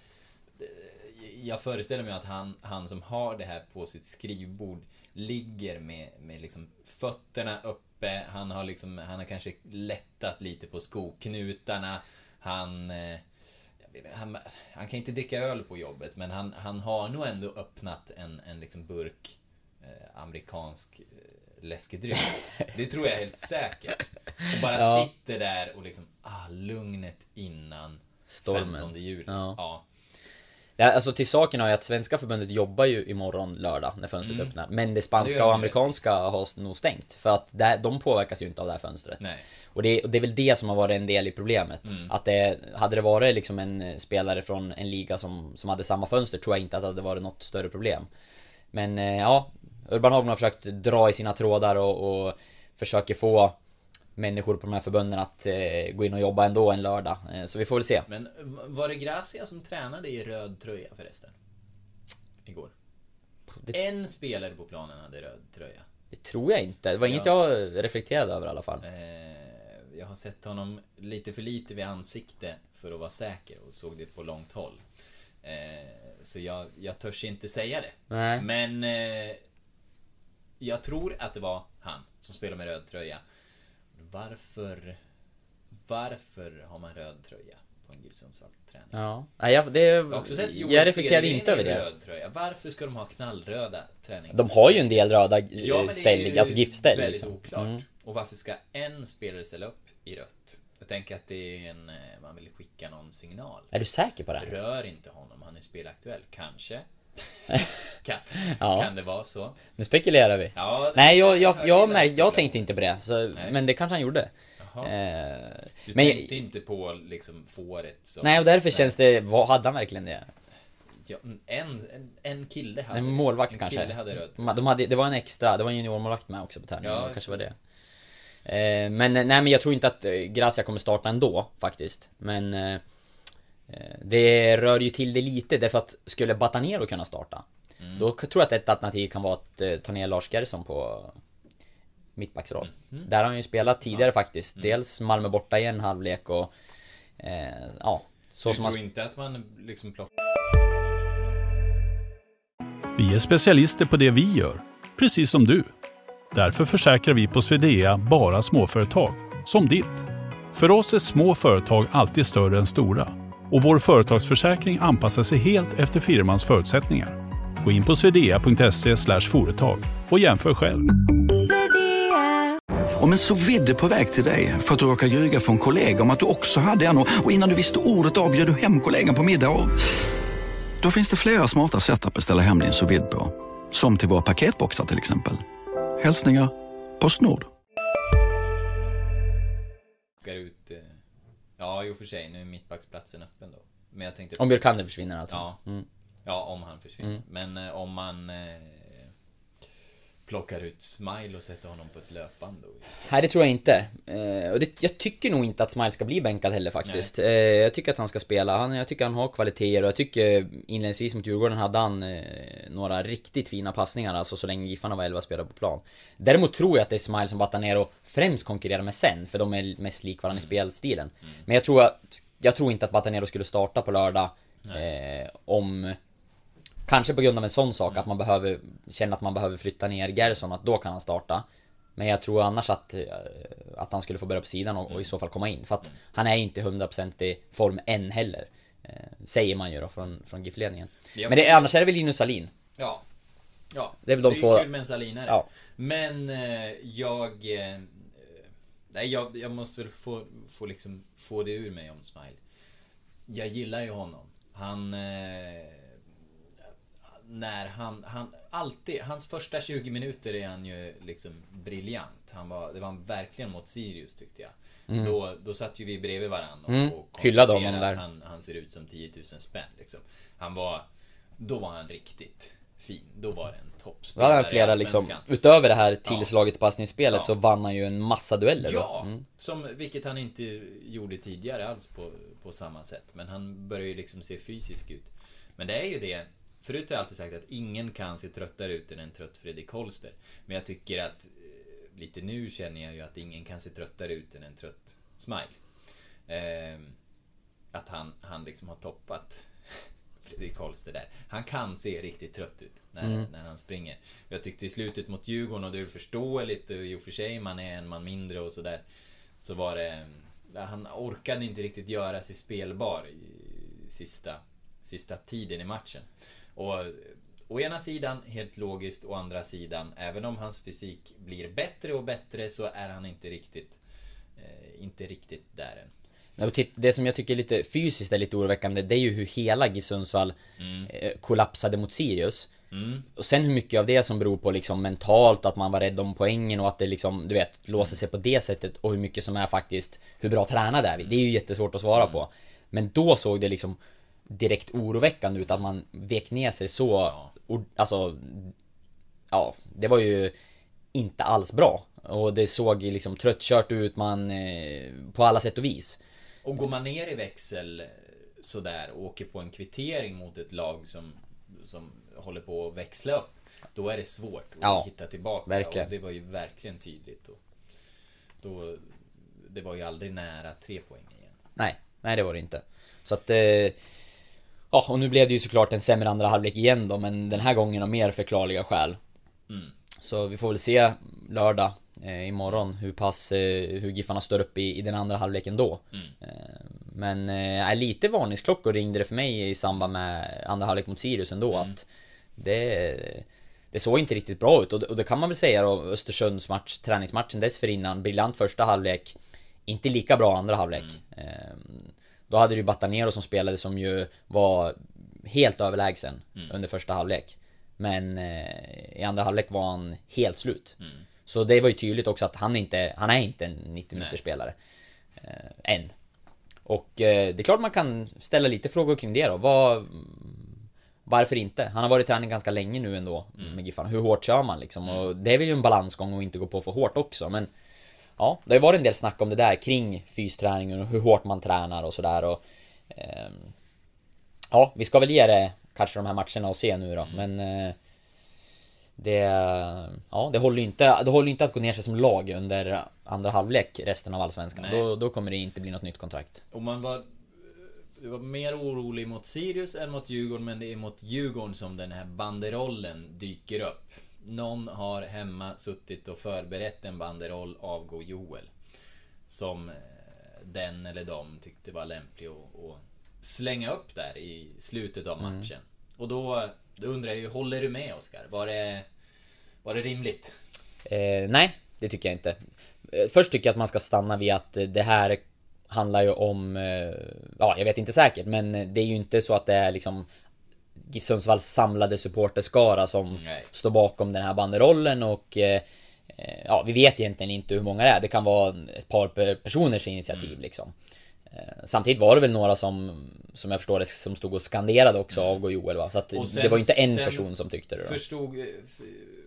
Jag föreställer mig att han, han som har det här på sitt skrivbord ligger med, med liksom fötterna uppe. Han har liksom, han har kanske lättat lite på skoknutarna. Han... eh, han, han kan inte dricka öl på jobbet, men han, han har nog ändå öppnat en, en liksom burk eh, amerikansk eh, läskedryck. Det tror jag helt säkert. Och bara Ja. sitter där och liksom, ah, lugnet innan Stormen. 15 juli. Ja. Ja. Ja, alltså till saken har ju att svenska förbundet jobbar ju imorgon lördag när fönstret öppnar. Men det Mm. Det spanska gör och amerikanska har nog stängt. För att där, de påverkas ju inte av det här fönstret. Och det, och det är väl det som har varit en del i problemet. Mm. Att det, hade det varit liksom en eh, spelare från en liga som, som hade samma fönster tror jag inte att det hade varit något större problem. Men eh, ja, Urban Hagman har försökt dra i sina trådar och, och försöker få människor på de här förbunden att eh, gå in och jobba ändå en lördag. Eh, så vi får väl se. Men var det Gracia som tränade i röd tröja förresten? Igår. Det, En spelare på planen hade röd tröja. det tror jag inte. Det var inget jag reflekterade över i alla fall. Eh, jag har sett honom lite för lite vid ansikte för att vara säker och såg det på långt håll. Eh, så jag, jag törs inte säga det. Nej. Men eh, jag tror att det var han som spelade med röd tröja. Varför Varför har man röd tröja på en GIF Sundsvall-träning? Ja, jag, det, Jag också sett jag reflekterade inte över det. röd tröja. Varför ska de ha knallröda tränings... De har ju en del röda Ja, ja, ställ, alltså GIF-ställ väldigt liksom. oklart. Mm. Och varför ska en spelare ställa upp i rött? Jag tänker att det är en... eh, Man vill skicka någon signal. Är du säker på det? Rör inte honom, han är spelaktuell. Kanske. Kan, Ja. kan det vara så? Nu spekulerar vi. Ja, Nej, jag, jag, jag, illa märk, jag tänkte inte på det. Så, Nej. men det kanske han gjorde. Jaha. Eh, Du men tänkte inte på liksom fåret som... Nej, och därför känns det... Vad, hade han verkligen det? Ja, en, en, en kille hade En målvakt en kanske? kille hade De, de hade, det var en extra, det var en juniormålvakt med också på träningen. Ja, kanske så. var det. Eh, men nej, men jag tror inte att eh, Gracia kommer starta ändå faktiskt. Men det rör ju till det lite därför att skulle Batanero kunna starta Mm. Då tror jag att ett alternativ kan vara att eh, ta ner Lars Gerson på mittbacksroll. Mm. Där har han ju spelat tidigare faktiskt. Dels Malmö borta i en halvlek och eh, ja, så Du som tror han inte att man liksom plockar... Vi är specialister på det vi gör, precis som du. Därför försäkrar vi på Swedea bara småföretag, som ditt. För oss är små företag alltid större än stora och vår företagsförsäkring anpassar sig helt efter firmans förutsättningar. Gå in på swedea.se företag och jämför själv. Om en så vidde på väg till dig för att du råkar ljuga från kollega om att du också hade en och och innan du visste ordet av bjöd du hem kollegan på middag och... Då finns det flera smarta sätt att beställa hem din sous vide på. Som till våra paketboxar till exempel. Hälsningar Postnord. Ja, i och för sig. Nu är mittbacksplatsen öppen då. Men jag tänkte... Om Björkander försvinner alltså. Ja. Mm. Ja, om han försvinner. Men eh, om man eh, plockar ut Smile och sätter honom på ett löpband. Nej, det tror jag inte. Eh, och det, jag tycker nog inte att Smile ska bli bänkad heller faktiskt. Eh, jag tycker att han ska spela. Han, jag tycker han har kvaliteter och jag tycker inledningsvis mot Djurgården hade han eh, några riktigt fina passningar, alltså så länge Giffarna var 11 spelare på plan. Däremot tror jag att det är Smile som Batanero främst konkurrerar med sen, för de är mest lik varandra i spelstilen. Men jag tror, jag tror inte att Batanero skulle starta på lördag eh, om... Kanske på grund av en sån sak, att man behöver känna att man behöver flytta ner Gerson, att då kan han starta. Men jag tror annars att, eh, att han skulle få börja på sidan och, och i så fall komma in. För att han är inte 100% i form än heller. Eh, säger man ju då från, från GIF-ledningen. Men det, annars är det väl Linus Salin. Ja. Ja, Det är väl de ju två- kul med en salinare. Ja. Men eh, jag... Nej, jag, jag måste väl få, få liksom få det ur mig om Smile. Jag gillar ju honom. Han... Eh, när han, han alltid, hans första 20 minuter är han ju liksom briljant. Han var, det var han verkligen mot Sirius tyckte jag. Då, då satt ju vi bredvid varandra och, Mm. och konstaterade honom där. att han, han ser ut som 10 000 spänn liksom. Han var, då var han riktigt fin. Då var det en toppspelare i flera liksom, utöver det här tillslaget i passningsspelet Ja. så vann han ju en massa dueller. Ja, Mm. som, vilket han inte gjorde tidigare alls på, på samma sätt. Men han börjar ju liksom se fysisk ut. Men det är ju det. Förut har jag alltid sagt att ingen kan se tröttare ut än en trött Fredrik Holster. Men jag tycker att eh, lite nu känner jag ju att ingen kan se tröttare ut än en trött Smile. Ehm, att han, han liksom har toppat Fredrik Holster där. Han kan se riktigt trött ut när, Mm. när han springer. Jag tyckte i slutet mot Djurgården, och det är förståeligt i och för sig, man är en man mindre och sådär. Så var det... ja, Han orkade inte riktigt göra sig spelbar i sista, sista tiden i matchen. Och Å ena sidan, helt logiskt, å andra sidan, även om hans fysik blir bättre och bättre så är han inte riktigt, eh, inte riktigt där än. Det som jag tycker är lite fysiskt är lite oroväckande, det är ju hur hela GIF Sundsvall eh, kollapsade mot Sirius. Och sen hur mycket av det som beror på liksom mentalt, att man var rädd om poängen och att det liksom, du vet, låser sig på det sättet och hur mycket som är faktiskt, hur bra tränade är vi? Det är ju jättesvårt att svara på. Men då såg det liksom direkt oroväckande ut att man vek ner sig så, alltså, ja, det var ju inte alls bra. Och det såg liksom tröttkört ut, man, eh, på alla sätt och vis. Och går man ner i växel eh, sådär och åker på en kvittering mot ett lag som, som håller på att växla upp. Då är det svårt att Ja, hitta tillbaka. verkligen. Och det var ju verkligen tydligt. Och då, det var ju aldrig nära tre poäng igen. Nej, nej det var det inte. Så att... Eh, ja, och nu blev det ju såklart en sämre andra halvlek igen då, men den här gången av mer förklarliga skäl. Så vi får väl se lördag, eh, imorgon, hur pass, eh, hur Giffarna står upp i, i den andra halvleken då. Eh, men eh, lite varningsklockor ringde det för mig i samband med andra halvlek mot Sirius ändå, att det... Det såg inte riktigt bra ut. Och och det kan man väl säga då, Östersunds match, träningsmatchen dessförinnan, briljant första halvlek Inte lika bra andra halvlek. Ehm, Då hade du Batanero som spelade som ju var helt överlägsen under första halvlek. Men eh, i andra halvlek var han helt slut. Så det var ju tydligt också att han inte, han är inte en 90 minuters spelare eh, Än. Och eh, det är klart man kan ställa lite frågor kring det då, vad varför inte? Han har varit i träning ganska länge nu ändå med Giffarna. Hur hårt kör man liksom? Och det är väl ju en balansgång att inte gå på för hårt också men Ja, det har ju varit en del snack om det där kring fysträningen och hur hårt man tränar och sådär och ehm, Ja, vi ska väl ge det kanske de här matcherna och se nu då men eh, Det Ja, det håller ju inte, det håller inte att gå ner sig som lag under andra halvlek resten av Allsvenskan. Nej. Då, då kommer det inte bli något nytt kontrakt. Och man var, du var mer orolig mot Sirius än mot Djurgården, men det är mot Djurgården som den här banderollen dyker upp. Någon har hemma suttit och förberett en banderoll, avgå Joel. Som eh, den eller de tyckte var lämplig att, slänga upp där i slutet av matchen. Och då, då undrar jag ju, håller du med Oskar? Var det, var det rimligt? Eh, nej, det tycker jag inte. Eh, Först tycker jag att man ska stanna vid att eh, det här handlar ju om, ja jag vet inte säkert, men det är ju inte så att det är liksom GIF Sundsvalls samlade supporterskara som Nej. står bakom den här banderollen och eh, eh, Ja, vi vet egentligen inte hur många det är. Det kan vara ett par pe- personers initiativ liksom. Eh, Samtidigt var det väl några som, som jag förstår det, som stod och skanderade också avgå Joel va? Så att sen- det var inte en person som tyckte det då. Förstod, eh,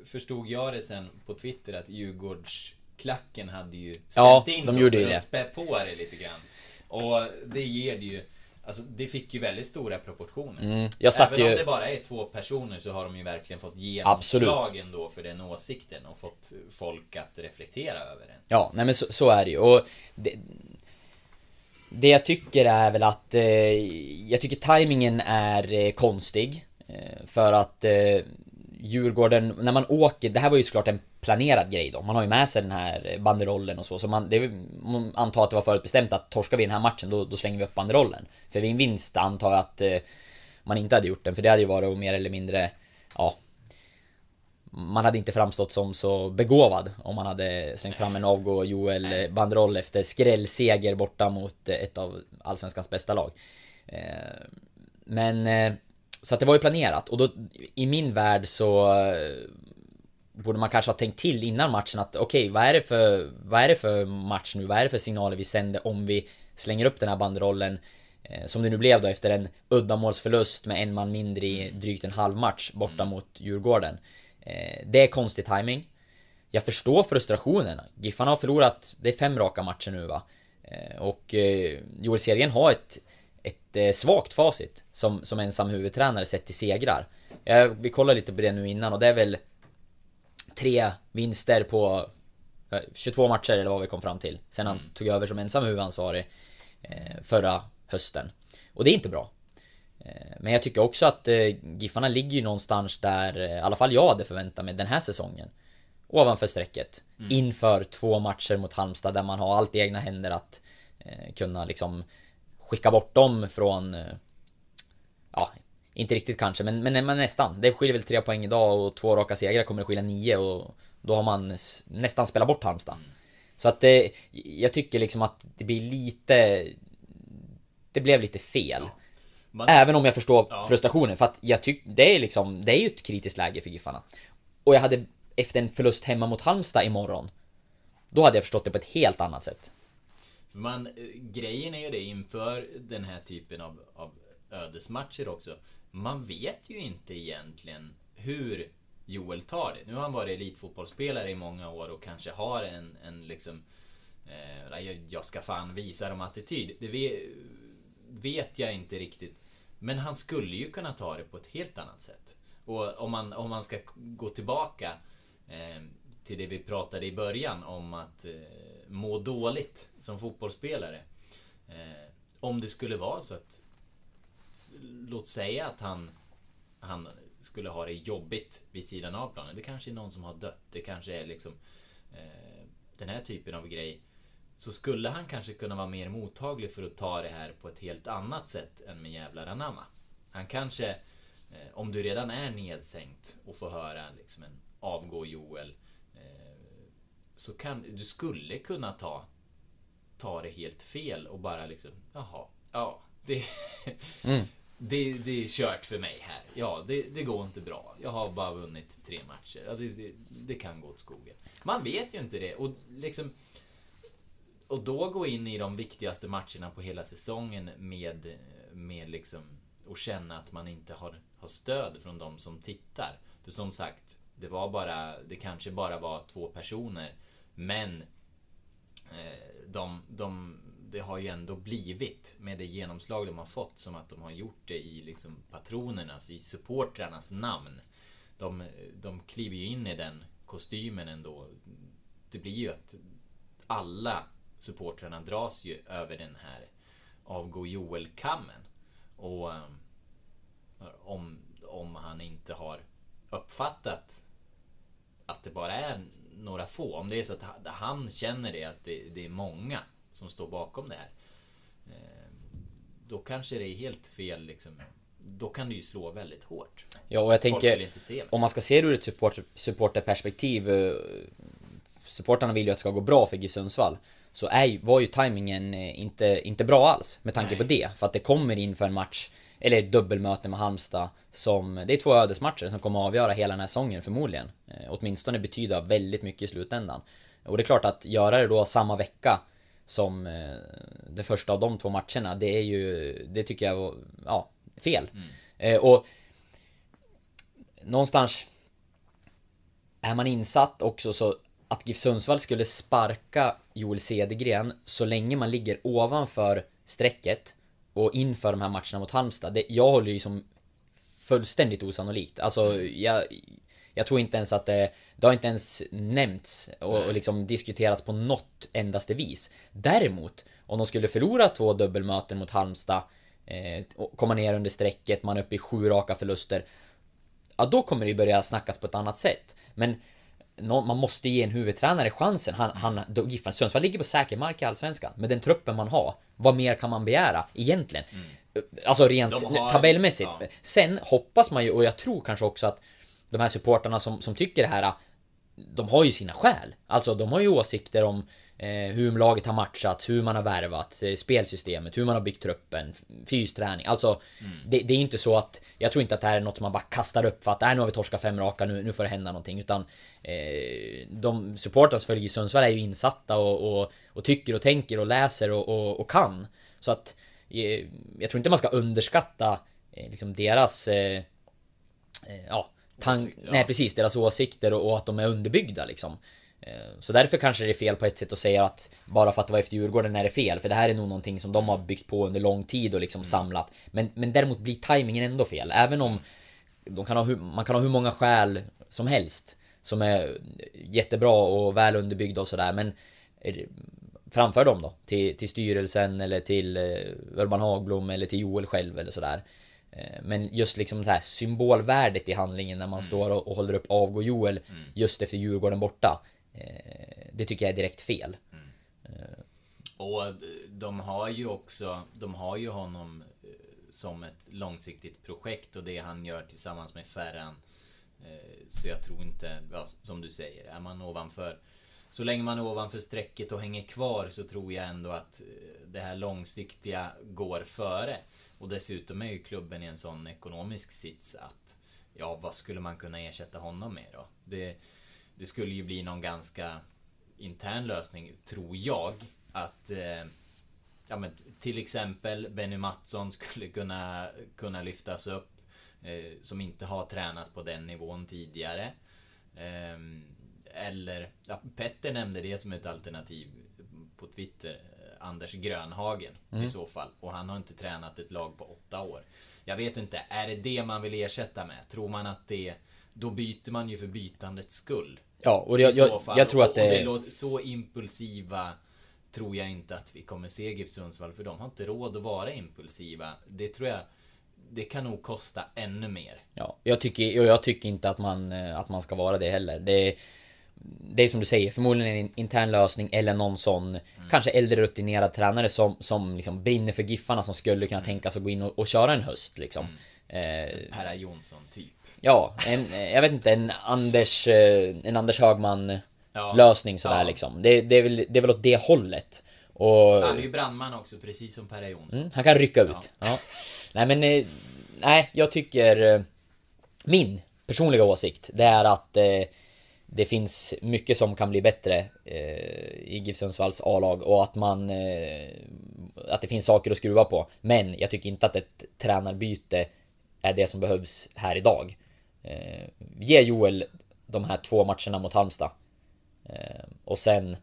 förstod jag det sen på Twitter att Djurgårdsklacken hade ju ställt Ja, in de gjorde för det. att spä på det lite grann. Och det ger det ju... Alltså det fick ju väldigt stora proportioner. Mm, jag satt Även ju- om det bara är två personer så har de ju verkligen fått genomslag ändå för den åsikten och fått folk att reflektera över den. Ja, nej men så, så är det ju. Och det, det jag tycker är väl att eh, jag tycker tajmingen är eh, konstig. Eh, för att eh, Djurgården, när man åker, det här var ju såklart en planerad grej då. Man har ju med sig den här banderollen och så. Så man, det, man antar att det var förutbestämt att torskar vi den här matchen då, då slänger vi upp banderollen. För vid en vinst antar jag att eh, man inte hade gjort den. För det hade ju varit mer eller mindre, ja, man hade inte framstått som så begåvad om man hade slängt fram en avgå Joel eh, banderoll efter skrällseger borta mot eh, ett av Allsvenskans bästa lag. Eh, Men eh, så att det var ju planerat och då i min värld så eh, borde man kanske ha tänkt till innan matchen att okej, vad är det för vad är det för match nu? Vad är det för signaler vi sänder om vi slänger upp den här banderollen eh, som det nu blev då efter en uddamålsförlust med en man mindre i drygt en halv match borta mot Djurgården. Eh, Det är konstig timing. Jag förstår frustrationen. Giffarna har förlorat, det är fem raka matcher nu va. Eh, Och eh, Joel Sergen har ett, ett eh, svagt facit som, som ensam huvudtränare sett till segrar. Vi kollade lite på det nu innan och det är väl tre vinster på eh, 22 matcher eller vad vi kom fram till. Sen han tog över som ensam huvudansvarig eh, förra hösten. Och det är inte bra. Eh, Men jag tycker också att eh, Giffarna ligger ju någonstans där, eh, i alla fall jag hade förväntat mig den här säsongen. Ovanför strecket. Mm. Inför två matcher mot Halmstad där man har allt i egna händer att eh, kunna liksom skicka bort dem från... Eh, ja, inte riktigt kanske, men, men, men nästan. Det skiljer väl tre poäng idag och två raka segrar kommer det skilja nio och då har man nästan spelat bort Halmstad. Mm. Så att det, jag tycker liksom att det blir lite... Det blev lite fel. Ja. Man... Även om jag förstår ja. frustrationen, för att jag tycker det är liksom, det är ju ett kritiskt läge för Giffarna. Och jag hade, efter en förlust hemma mot Halmstad imorgon, då hade jag förstått det på ett helt annat sätt. Man, eh, grejen är ju det inför den här typen av, av ödesmatcher också. Man vet ju inte egentligen hur Joel tar det. Nu har han varit elitfotbollsspelare i många år och kanske har en, en liksom... Eh, jag ska fan visa dem attityd. Det vet, vet jag inte riktigt. Men han skulle ju kunna ta det på ett helt annat sätt. Och om man, om man ska gå tillbaka eh, till det vi pratade i början om att eh, må dåligt som fotbollsspelare. Eh, om det skulle vara så att Låt säga att han Han skulle ha det jobbigt vid sidan av planen. Det kanske är någon som har dött. Det kanske är liksom eh, Den här typen av grej. Så skulle han kanske kunna vara mer mottaglig för att ta det här på ett helt annat sätt än med jävlar anamma. Han kanske, eh, om du redan är nedsänkt och får höra liksom en avgå Joel. Så kan du skulle kunna ta, ta det helt fel och bara liksom, jaha, ja, det, mm. det, det är kört för mig här. Ja, det, det går inte bra. Jag har bara vunnit tre matcher. Det, det, det kan gå åt skogen. Man vet ju inte det. Och liksom och då gå in i de viktigaste matcherna på hela säsongen med, med liksom och känna att man inte har, har stöd från de som tittar. För som sagt, det var bara, det kanske bara var två personer. Men eh, de, de, det har ju ändå blivit med det genomslag de har fått som att de har gjort det i liksom patronernas, i supportrarnas namn. De, de kliver ju in i den kostymen ändå. Det blir ju att alla supportrarna dras ju över den här avgå Joel-kammen. Och eh, om, om han inte har uppfattat att det bara är några få. Om det är så att han känner det, att det, det är många som står bakom det här. Eh, då kanske det är helt fel liksom. Då kan det ju slå väldigt hårt. Ja, och jag tänker om man ska se det ur ett support, supporterperspektiv. Eh, supportarna vill ju att det ska gå bra för GIF Sundsvall så är, var ju tajmingen eh, inte, inte bra alls med tanke Nej. på det. För att det kommer inför en match, eller ett dubbelmöte med Halmstad, som, det är två ödesmatcher som kommer att avgöra hela den här säsongen förmodligen. Eh, åtminstone betyda väldigt mycket i slutändan. Och det är klart att göra det då samma vecka som eh, det första av de två matcherna, det är ju, det tycker jag var, ja, fel. Mm. och någonstans är man insatt också så att GIF Sundsvall skulle sparka Joel Cedergren så länge man ligger ovanför strecket och inför de här matcherna mot Halmstad. Det, jag håller ju som fullständigt osannolikt. Alltså, jag, jag tror inte ens att det... Det har inte ens nämnts och, och liksom diskuterats på något endaste vis. Däremot, om de skulle förlora två dubbelmöten mot Halmstad, eh, komma ner under strecket, man är uppe i sju raka förluster. Ja, då kommer det ju börja snackas på ett annat sätt. Men man måste ge en huvudtränare chansen. Han, han, Giffarna Sundsvall ligger på säker mark i Allsvenskan. Med den truppen man har. Vad mer kan man begära egentligen? Mm. Alltså rent har, tabellmässigt. Ja. Sen hoppas man ju, och jag tror kanske också att de här supportarna som, som tycker det här, de har ju sina skäl. Alltså de har ju åsikter om hur laget har matchat, hur man har värvat, eh, spelsystemet, hur man har byggt truppen, fysträning. Alltså, mm. det, det, är inte så att... Jag tror inte att det här är något som man bara kastar upp för att äh, nu har vi torskat fem raka, nu, nu får det hända någonting. Utan eh, de supportrar som följer Sundsvall är ju insatta och, och, och, tycker och tänker och läser och, och, och kan. Så att eh, jag tror inte man ska underskatta eh, liksom deras... Eh, ja, Åsikt, ja. Nej precis, deras åsikter och, och, att de är underbyggda liksom. Eh, så därför kanske det är fel på ett sätt att säga att bara för att det var efter Djurgården är det fel. För det här är nog någonting som de har byggt på under lång tid och liksom mm. samlat. Men, men däremot blir tajmingen ändå fel. Även om de kan ha, man kan ha hur många skäl som helst. Som är jättebra och väl underbyggda och sådär. Men framför dem då. Till, till styrelsen eller till eh, Urban Hagblom eller till Joel själv eller sådär. Eh, Men just liksom så här symbolvärdet i handlingen när man står och, och håller upp avgå Joel just efter Djurgården borta eh, Det tycker jag är direkt fel. Mm. Och eh, de har ju också, de har ju honom eh, som ett långsiktigt projekt och det han gör tillsammans med Ferran. Eh, så jag tror inte, ja, som du säger, är man ovanför så länge man är ovanför strecket och hänger kvar så tror jag ändå att det här långsiktiga går före. Och dessutom är ju klubben i en sån ekonomisk sits att Ja, vad skulle man kunna ersätta honom med då? Det, det skulle ju bli någon ganska intern lösning, tror jag. Att eh, Ja men till exempel Benny Mattsson skulle kunna, kunna lyftas upp. Eh, som inte har tränat på den nivån tidigare. Ehm, eller, ja, Petter nämnde det som ett alternativ på Twitter. eh, Anders Grönhagen i så fall. Och han har inte tränat ett lag på åtta år. Jag vet inte, är det det man vill ersätta med? Tror man att det... Då byter man ju för bytandets skull. Ja, och jag, jag, jag tror att och, och det det... låter, så impulsiva tror jag inte att vi kommer se GIF Sundsvall för de har inte råd att vara impulsiva. Det tror jag det kan nog kosta ännu mer. Ja, jag tycker, och jag tycker inte att man, eh, att man ska vara det heller. Det, det är som du säger, förmodligen en intern lösning eller någon sån Kanske äldre rutinerad tränare som, som liksom brinner för Giffarna som skulle kunna tänka sig att gå in och, och köra en höst liksom. Eh, Perra Jonsson typ. Ja, en, eh, jag vet inte, en Anders, eh, en Anders Högman Ja. lösning sådär Ja. liksom. Det, det, är väl, det är väl åt det hållet. Och... Han är ju brandman också precis som Perra Jonsson. Mm, han kan rycka ut. Ja. Nej men, eh, nej jag tycker... Min personliga åsikt, det är att eh, det finns mycket som kan bli bättre eh, i GIF Sundsvalls A-lag och att man... Eh, att det finns saker att skruva på. Men jag tycker inte att ett tränarbyte är det som behövs här idag. Eh, ge Joel de här två matcherna mot Halmstad. Eh, och sen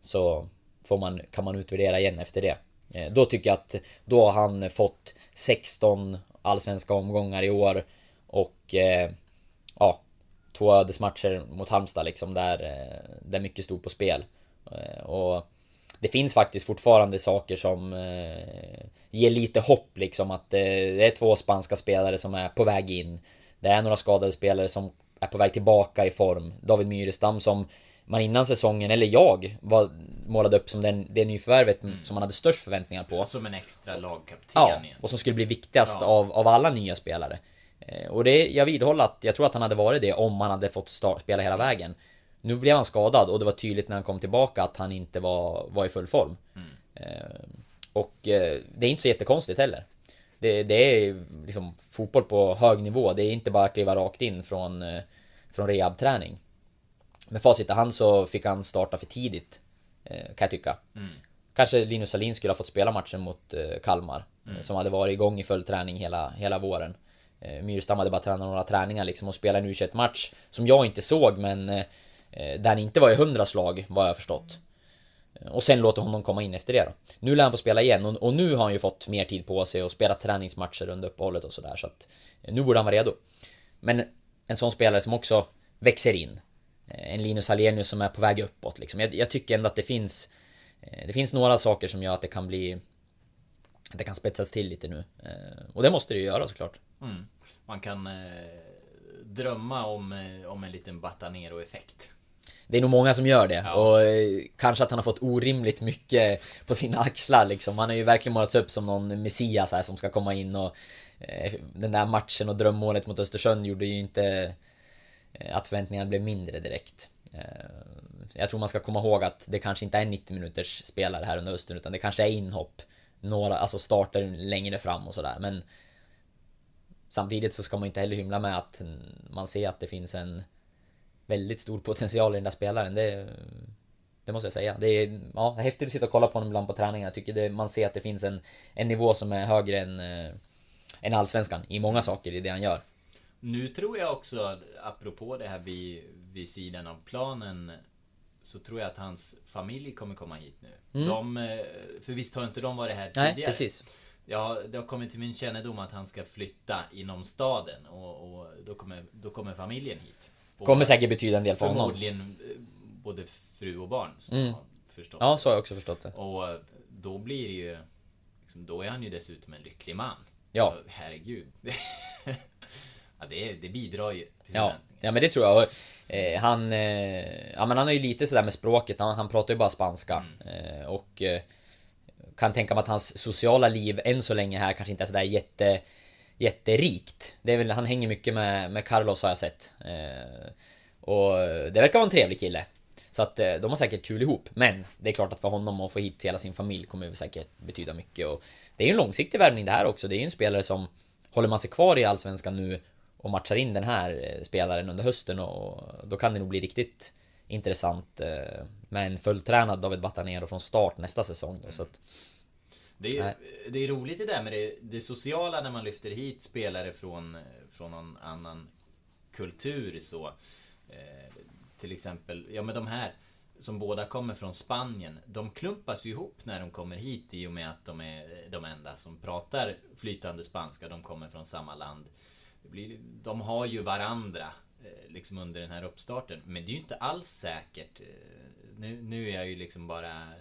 så får man, kan man utvärdera igen efter det. Eh, Då tycker jag att då har han fått 16 allsvenska omgångar i år och eh, ja, två ödesmatcher mot Halmstad liksom där, eh, där mycket stod på spel. Eh, Och det finns faktiskt fortfarande saker som eh, ger lite hopp liksom att eh, det är två spanska spelare som är på väg in. Det är några skadade spelare som är på väg tillbaka i form. David Myrestam som man innan säsongen, eller jag, var, målade upp som den, det nyförvärvet som man hade störst förväntningar på. Som en extra lagkapten Ja, egentligen. och som skulle bli viktigast Ja. av, av alla nya spelare. Eh, Och det, jag vidhåller att jag tror att han hade varit det om han hade fått start, spela hela vägen. Nu blev han skadad och det var tydligt när han kom tillbaka att han inte var, var i full form. Eh, Och eh, det är inte så jättekonstigt heller. Det, det är liksom fotboll på hög nivå. Det är inte bara att kliva rakt in från, eh, från rehabträning. Med facit i hand så fick han starta för tidigt. eh, Kan jag tycka. Kanske Linus Salin skulle ha fått spela matchen mot eh, Kalmar. eh, Som hade varit igång i full träning hela, hela våren. Myrstam hade bara tränat några träningar liksom och spelat en u match Som jag inte såg men Där han inte var i hundra slag vad jag förstått. Och sen låter honom komma in efter det då. Nu lär han få spela igen och, och nu har han ju fått mer tid på sig och spela träningsmatcher under uppehållet och sådär så att eh, Nu borde han vara redo. Men en sån spelare som också växer in. Eh, en Linus Hallenius som är på väg uppåt liksom. Jag, jag tycker ändå att det finns eh, Det finns några saker som gör att det kan bli Att det kan spetsas till lite nu. Och det måste det ju göra såklart. Mm. Man kan eh, drömma om, om en liten Batanero-effekt. Det är nog många som gör det Ja. och eh, kanske att han har fått orimligt mycket på sina axlar liksom. Han har ju verkligen målats upp som någon messias här som ska komma in och eh, Den där matchen och drömmålet mot Östersund gjorde ju inte eh, att förväntningarna blev mindre direkt. Jag tror man ska komma ihåg att det kanske inte är 90 minuters spelare här under hösten utan det kanske är inhopp. Några, alltså starter längre fram och sådär men Samtidigt så ska man inte heller hymla med att man ser att det finns en väldigt stor potential i den där spelaren. Det, det måste jag säga. Det är ja, häftigt att sitta och kolla på honom ibland på träningarna. Jag tycker det, man ser att det finns en, en nivå som är högre än, eh, än allsvenskan i många saker i det han gör. Nu tror jag också, apropå det här vid, vid sidan av planen Så tror jag att hans familj kommer komma hit nu. De, eh, för visst har inte de varit här Nej, tidigare? precis. Ja, det har kommit till min kännedom att han ska flytta inom staden och, och då, kommer, då kommer familjen hit. Kommer säkert betyda en del för honom. Förmodligen eh, både fru och barn som jag har förstått. Ja, så har jag också förstått det. Och då blir det ju... Liksom, då är han ju dessutom en lycklig man. Ja. Och herregud. ja, det, det bidrar ju till Ja, ja men det tror jag. Och, eh, han, eh, ja men han har ju lite sådär med språket, han, han pratar ju bara spanska. Eh, och eh, kan tänka mig att hans sociala liv än så länge här kanske inte är sådär jätte, jätterikt. Det är väl, han hänger mycket med, med Carlos har jag sett. Eh, och det verkar vara en trevlig kille. Så att eh, de har säkert kul ihop. Men det är klart att för honom att få hit hela sin familj kommer väl säkert betyda mycket. Och det är ju en långsiktig värvning det här också. Det är ju en spelare som håller man sig kvar i Allsvenskan nu och matchar in den här eh, spelaren under hösten och då kan det nog bli riktigt intressant eh, med en fulltränad David Batanero från start nästa säsong då, så att, det är, det är roligt det där med det, det sociala när man lyfter hit spelare från, från någon annan kultur så. Eh, till exempel, ja men de här som båda kommer från Spanien. De klumpas ju ihop när de kommer hit i och med att de är de enda som pratar flytande spanska. De kommer från samma land. Det blir, de har ju varandra eh, liksom under den här uppstarten. Men det är ju inte alls säkert. eh, Nu, nu är jag ju liksom bara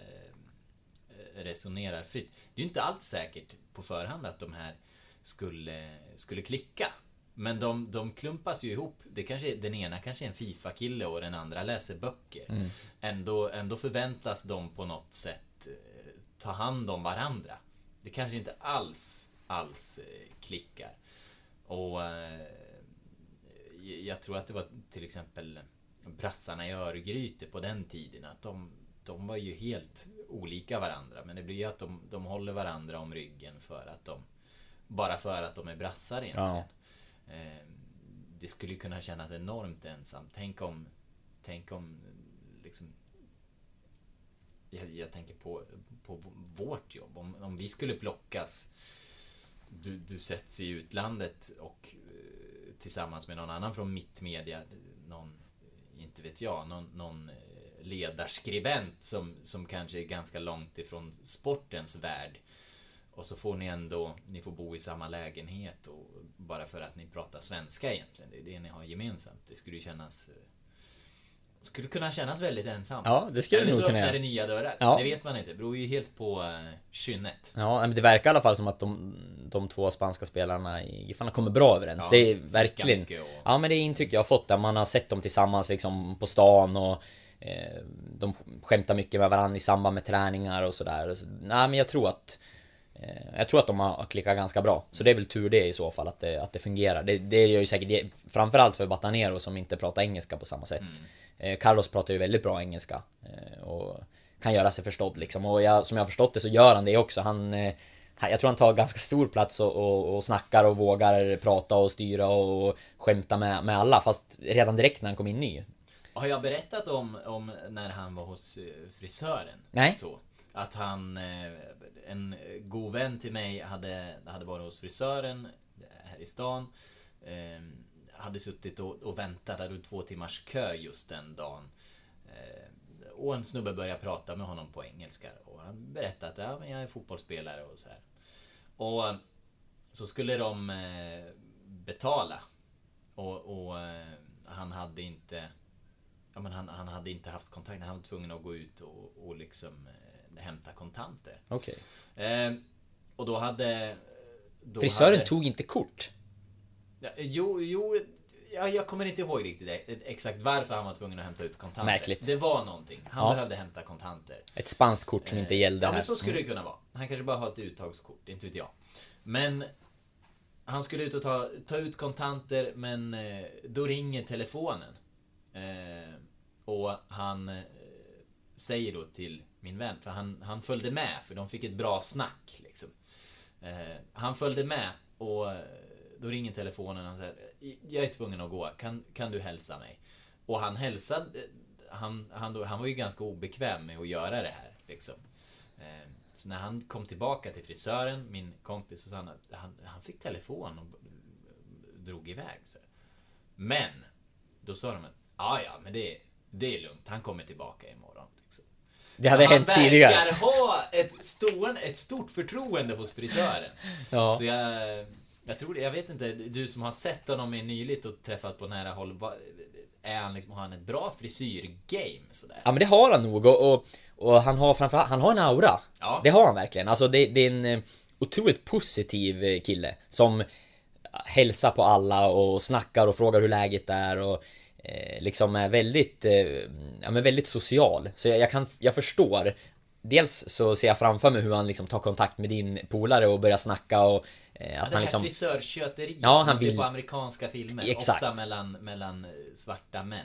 resonerar fritt. Det är ju inte alls säkert på förhand att de här skulle, skulle klicka. Men de, de klumpas ju ihop. Det kanske, den ena kanske är en Fifa-kille och den andra läser böcker. Ändå, ändå förväntas de på något sätt eh, ta hand om varandra. Det kanske inte alls, alls eh, klickar. Och eh, jag tror att det var till exempel brassarna i Örgryte på den tiden. Att de, de var ju helt olika varandra. Men det blir ju att de, de håller varandra om ryggen för att de... Bara för att de är brassar egentligen. Eh, Det skulle ju kunna kännas enormt ensamt. Tänk om... Tänk om liksom... Jag, jag tänker på, på vårt jobb. Om, om vi skulle plockas du, du sätts i utlandet och eh, tillsammans med någon annan från mittmedia, någon, inte vet jag, någon, någon eh, ledarskribent som, som kanske är ganska långt ifrån sportens värld. Och så får ni ändå, ni får bo i samma lägenhet och bara för att ni pratar svenska egentligen. Det är det ni har gemensamt. Det skulle ju kännas eh, skulle kunna kännas väldigt ensamt. Ja, det skulle det Eller nog så kunna öppnar göra. det nya dörrar. Ja. Det vet man inte. Det beror ju helt på eh, kynnet. Ja, men det verkar i alla fall som att de, de två spanska spelarna i Giffarna kommer bra överens. Ja, det är verkligen... och- Ja, men det är intryck jag har fått där. Man har sett dem tillsammans liksom på stan och de skämtar mycket med varandra i samband med träningar och sådär. Så, nej, men jag tror att eh, jag tror att de har klickat ganska bra. Så det är väl tur det i så fall att det, att det fungerar. Det, det gör ju säkert framförallt för Batanero som inte pratar engelska på samma sätt. Eh, Carlos pratar ju väldigt bra engelska. Eh, och kan göra sig förstådd liksom. Och jag, som jag har förstått det så gör han det också. Eh, han- jag tror han tar ganska stor plats och, och, och snackar och vågar prata och styra och skämta med, med alla. Fast redan direkt när han kom in ny. Har jag berättat om, om när han var hos eh, frisören? Nej. Så, att han, eh, en god vän till mig hade, hade varit hos frisören här i stan. Eh, hade suttit och, och väntat, hade två timmars kö just den dagen. Eh, och en snubbe började prata med honom på engelska. Och han berättade att ja, men jag är fotbollsspelare och så här. Och så skulle de eh, betala. Och, och eh, han hade inte Ja, men han, han hade inte haft kontakt. Han var tvungen att gå ut och, och liksom eh, hämta kontanter. Okej. Eh, och då hade... Då Frisören hade, tog inte kort. Ja, jo, jo... Ja, jag kommer inte ihåg riktigt det, exakt varför han var tvungen att hämta ut kontanter. Märkligt. Det var någonting. Han Ja. behövde hämta kontanter. Ett spanskt kort som inte gällde Ja, här. men så skulle det kunna vara. Han kanske bara har ett uttagskort, inte vet jag. Men han skulle ut och ta, ta ut kontanter, men eh, då ringer telefonen. Eh, och han eh, säger då till min vän, för han, han följde med, för de fick ett bra snack liksom. Eh, han följde med och eh, då ringer telefonen och han säger Jag är tvungen att gå, kan, kan du hälsa mig? Och han hälsade eh, han, han, då, han var ju ganska obekväm med att göra det här liksom. Eh, Så när han kom tillbaka till frisören, min kompis, så sa han att han, han fick telefon och drog iväg. Så. Men, då sa de att ja, ja, men det, det är lugnt, han kommer tillbaka imorgon. Liksom. Det hade hänt han tidigare. verkar ha ett, stående, ett stort förtroende hos frisören. Ja. Så jag, jag tror jag vet inte, du som har sett honom nyligt och träffat på nära håll, är han liksom, har han ett bra frisyrgame sådär? Ja men det har han nog och, och, och han har framförallt, han har en aura. Ja. Det har han verkligen. Alltså det, det är en eh, otroligt positiv eh, kille som hälsar på alla och snackar och frågar hur läget är och liksom är väldigt, eh, ja men väldigt social. Så jag, jag kan, jag förstår Dels så ser jag framför mig hur han liksom tar kontakt med din polare och börjar snacka och eh, Ja, att det han här liksom frisörköteriet Ja, som man ser vill- på amerikanska filmer. Exakt. Ofta mellan, mellan eh, svarta män.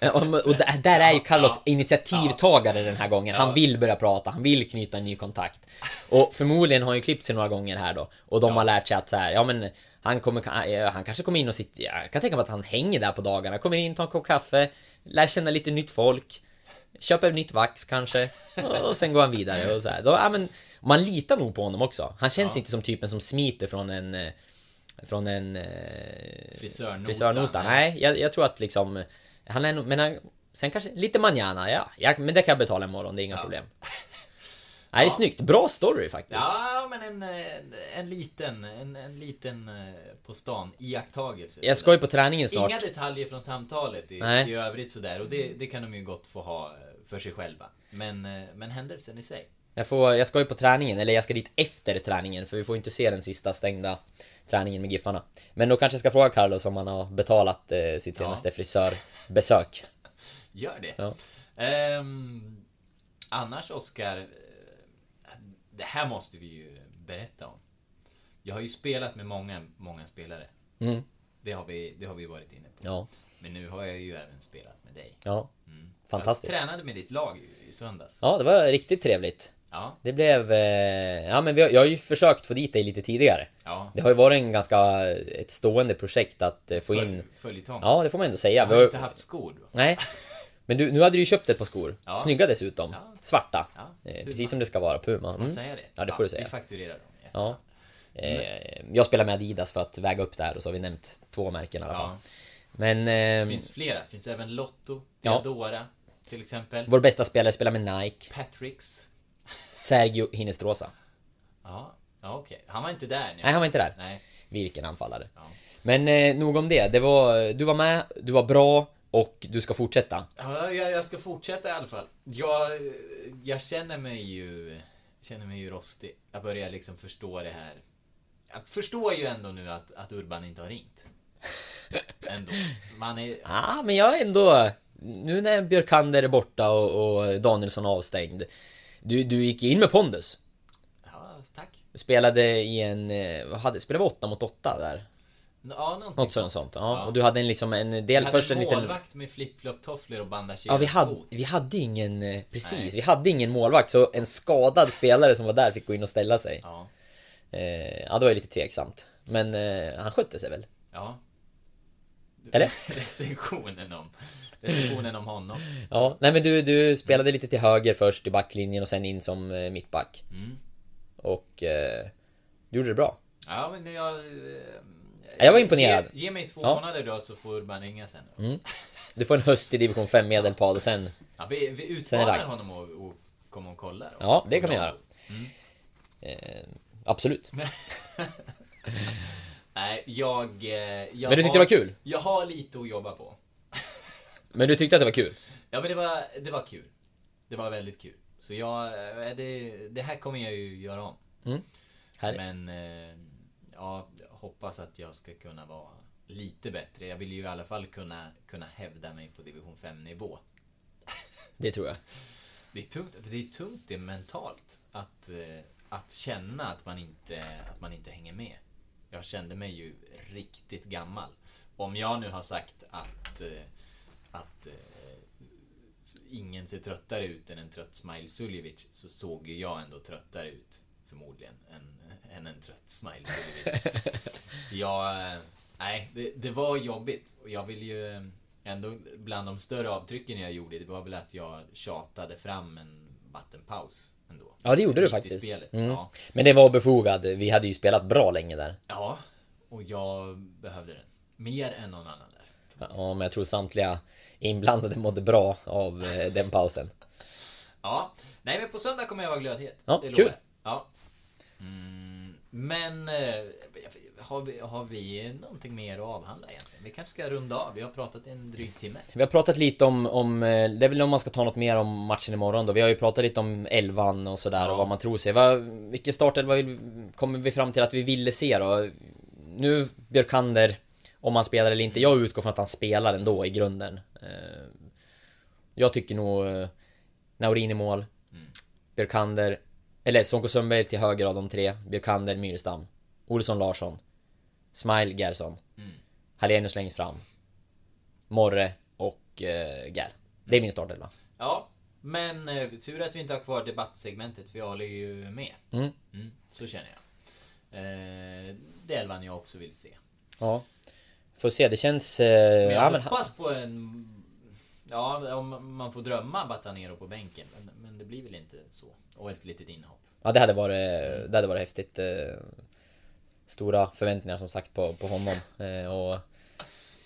Ja, Och, och där, där är ju Carlos Ja. initiativtagare den här gången. Han vill börja prata, han vill knyta en ny kontakt. Och förmodligen har han ju klippt sig några gånger här då. Och de har lärt sig att så här, ja men han kommer, eh, han kanske kommer in och sitter, jag kan tänka mig att han hänger där på dagarna. Kommer in, tar en kopp kaffe, lär känna lite nytt folk. Köper nytt vax kanske. Och sen går han vidare och så här. Då, ja, men, man litar nog på honom också. Han känns inte som typen som smiter från en eh, från en eh, Frisörnota, frisörnota. nej. Jag, jag tror att liksom Han är men han, Sen kanske lite manjana, ja, ja. Men det kan jag betala imorgon, det är inga problem. Nej, det är snyggt. Bra story faktiskt. Ja, men en, eh, en liten, en, en liten eh, på stan iakttagelse. Jag ska ju på träningen snart. Inga detaljer från samtalet i, Nej. i övrigt sådär. Och det, det kan de ju gott få ha eh, för sig själva. Men, eh, men händelsen i sig. Jag, får, jag ska ju på träningen, eller jag ska dit efter träningen för vi får inte se den sista stängda träningen med Giffarna. Men då kanske jag ska fråga Carlos om han har betalat eh, sitt senaste frisörbesök. Gör det. Ja. Ehm, annars Oskar, det här måste vi ju berätta om. Jag har ju spelat med många, många spelare. Mm. Det har vi, det har vi varit inne på. Ja, Men nu har jag ju även spelat med dig. ja. Fantastiskt. Jag tränade med ditt lag i söndags. Ja, det var riktigt trevligt. Ja, Det blev... Eh, ja, men vi har, jag har ju försökt få dit dig lite tidigare. ja. Det har ju varit en ganska... Ett stående projekt att eh, få in... Följetong. Ja, det får man ändå säga. Jag Vi har har- inte haft skor då. Nej. Men du, nu hade du ju köpt ett par skor. Ja. Snygga dessutom. Ja. Svarta. Ja, Eh, precis som det ska vara. Puma. Får man Mm. säga det? Ja, det får du säga. Vi fakturerar dem i Ja. Eh, jag spelar med Adidas för att väga upp det här och så har vi nämnt två märken i alla fall. Men... Eh, Det finns flera. Det finns även Lotto. Diadora till exempel. vår bästa spelare spelar med Nike. Patricks. Sergio Hinestrosa. Ja, ja okej. Han var inte där. Nej, han var inte där. Nej. Vilken anfallare. Men eh, nog om det. det var, du var med, du var bra och du ska fortsätta. Ja, jag, jag ska fortsätta i alla fall. Jag, jag känner mig ju... Känner mig ju rostig. Jag börjar liksom förstå det här. Jag förstår ju ändå nu att, att Urban inte har ringt. Ändå. Man är... Ja, men jag är ändå... Nu när Björkander är borta och, och Danielsson avstängd. Du, du gick in med pondus. Ja, tack. Spelade i en... eh, Vad hade, spelade vi 8 mot 8 där? Ja, Något sånt. sånt. Ja. Och du hade en, liksom en del... Först en en liten... målvakt med flip-flop-tofflor och bandagerad Ja, vi hade, fot. vi hade ingen... eh, Precis, Nej. vi hade ingen målvakt. Så en skadad spelare som var där fick gå in och ställa sig. Ja. Eh, ja, då är det lite tveksamt. Men eh, han skötte sig väl? Ja. Eller? recensionen om... Recensionen om honom. Ja, nej men du, du spelade lite till höger först i backlinjen och sen in som eh, mittback. Mm. Och eh, du gjorde det bra. Ja, men jag... Ja, jag var imponerad. Ge, ge mig två Ja. månader då så får Urban ringa sen. Mm. Du får en höst i division 5 medelpad och sen... Ja, vi, vi utmanar honom och, och komma och kolla. Då. Ja, det kan vi Och göra. Mm. Eh, absolut. Nej, jag... eh, jag Men du tyckte har, det var kul? Jag har lite att jobba på. Men du tyckte att det var kul? Ja, men det var, det var kul. Det var väldigt kul. Så jag... eh, Det, det här kommer jag ju göra om. Härligt. Men... eh, Ja, hoppas att jag ska kunna vara lite bättre. Jag vill ju i alla fall kunna, kunna hävda mig på division 5 nivå. Det tror jag. Det är tungt, det är tungt det är mentalt. Att, eh, att känna att man, inte, att man inte hänger med. Jag kände mig ju riktigt gammal. Om jag nu har sagt att, eh, att eh, ingen ser tröttare ut än en trött Smile Suljevic så såg ju jag ändå tröttare ut förmodligen än, än en trött Smile Suljevic. jag, eh, nej, det, det var jobbigt och jag vill ju eh, ändå bland de större avtrycken jag gjorde det var väl att jag tjatade fram en vattenpaus ändå. Ja, det gjorde du faktiskt. Mm. Ja. Men det var befogad. Vi hade ju spelat bra länge där. ja, och jag behövde den. Mer än någon annan där. Ja, men jag tror samtliga inblandade mådde bra av eh, den pausen. Ja, nej men på söndag kommer jag vara glödhet. Ja, det kul. lovar. Ja. Mm, men... eh, har, vi, har vi någonting mer att avhandla egentligen? Vi kanske ska runda av. Vi har pratat en dryg timme. Vi har pratat lite om, om, eh, det är väl om man ska ta något mer om matchen imorgon då. Vi har ju pratat lite om elvan och sådär Ja. och vad man tror sig. Vad, vilken startelva kommer vi fram till att vi ville se då? Nu Björkander, om han spelar eller inte. Jag utgår från att han spelar ändå i grunden. Eh, Jag tycker nog Naurin i mål. Björkander, eller Sonko Sundberg till höger av de tre. Björkander, Myrestam. Olsson, Larsson. Smile, Gerson. Hallenius längst fram. Morre och eh, Gär. Det är min startelva. Ja, men eh, tur att vi inte har kvar debattsegmentet. Vi håller ju med. Mm. Mm, så känner jag. Eh, det är elvan jag också vill se. Ja. Får se, det känns... Eh, Men jag ja, men, hoppas på en... Ja, om man får drömma Batanero på bänken. Men, men det blir väl inte så. Och ett litet inhopp. ja, det hade varit, det hade varit häftigt. Eh, stora förväntningar som sagt på, på honom. Eh, och...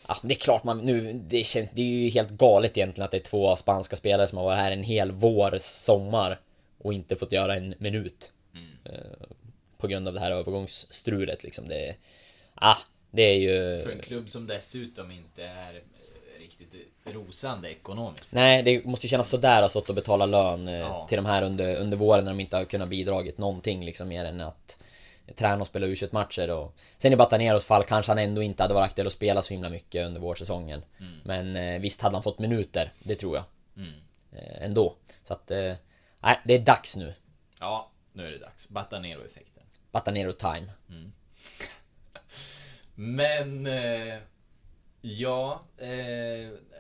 Ja, det är klart man nu, det känns, det är ju helt galet egentligen att det är två spanska spelare som har varit här en hel vår, sommar och inte fått göra en minut. Eh, på grund av det här övergångsstrulet liksom. Det, ah, det är ju... För en klubb som dessutom inte är riktigt rosande ekonomiskt. Nej, det måste ju kännas sådär att ha stått och betala lön eh, Ja. till de här under, under våren när de inte har kunnat bidragit någonting liksom mer än att träna och spela u matcher och Sen i Bataneros fall kanske han ändå inte hade varit aktuell att spela så himla mycket under vårsäsongen. Men eh, visst hade han fått minuter, det tror jag. Mm. Eh, ändå. Så att, eh, nej, det är dags nu. Ja, nu är det dags. Batanero-effekten. Batanero time. Men... Eh, ja, eh,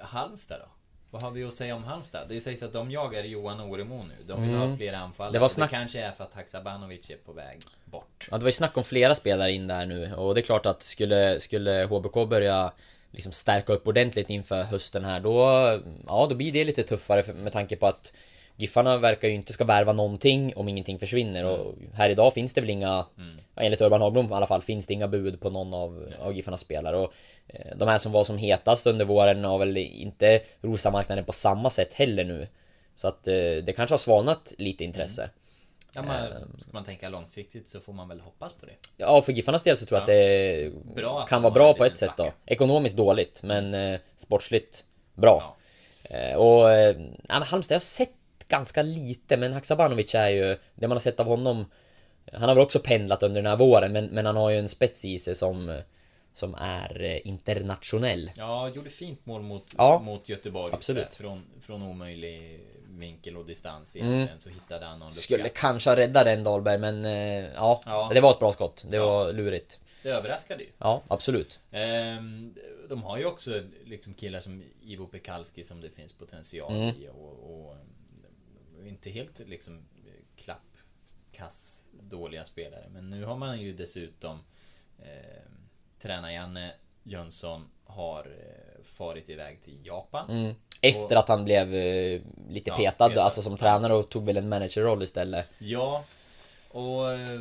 Halmstad då? Vad har vi att säga om Halmstad? Det sägs att de jagar Johan Oremo nu. De vill ha fler anfallare. Mm. Det var snack- det kanske är för att Haksabanovic är på väg bort. Ja, det var ju snack om flera spelare in där nu och det är klart att skulle, skulle HBK börja liksom stärka upp ordentligt inför hösten här då, ja då blir det lite tuffare med tanke på att Giffarna verkar ju inte ska värva någonting om ingenting försvinner och här idag finns det väl inga, ja, enligt Urban Hagblom i alla fall, finns det inga bud på någon av, av Giffarnas spelare och eh, de här som var som hetast under våren har väl inte rosat marknaden på samma sätt heller nu. Så att eh, det kanske har svalnat lite intresse. Ja, men, Ehm. ska man tänka långsiktigt så får man väl hoppas på det. Ja, för Giffarnas del så tror jag att det Bra kan vara bra på ett sätt då. Ekonomiskt dåligt, men eh, sportsligt bra. Eh, och eh, ja, Halmstad, jag har sett ganska lite, men Haksabanovic är ju, det man har sett av honom, han har väl också pendlat under den här våren, men, men han har ju en spets i sig som, eh, som är eh, internationell. Ja, gjorde fint mål mot, Ja, mot Göteborg. absolut. Mm. Där, Från, från omöjlig vinkel och distans egentligen så hittade han någon lucka. Skulle kanske ha räddat den Dahlberg, men eh, ja, Ja. det var ett bra skott. Det Ja. var lurigt. Det överraskade ju. Ja, absolut. Ehm, de har ju också liksom killar som Ivo Pekalski som det finns potential Mm. i och, och eh, inte helt liksom klapp kass dåliga spelare. Men nu har man ju dessutom eh, tränar-Janne Jönsson har eh, farit iväg till Japan. Mm. Efter Och- att han blev eh, lite Ja, petad, petad. alltså som tränare och tog väl en managerroll istället. Ja, och eh,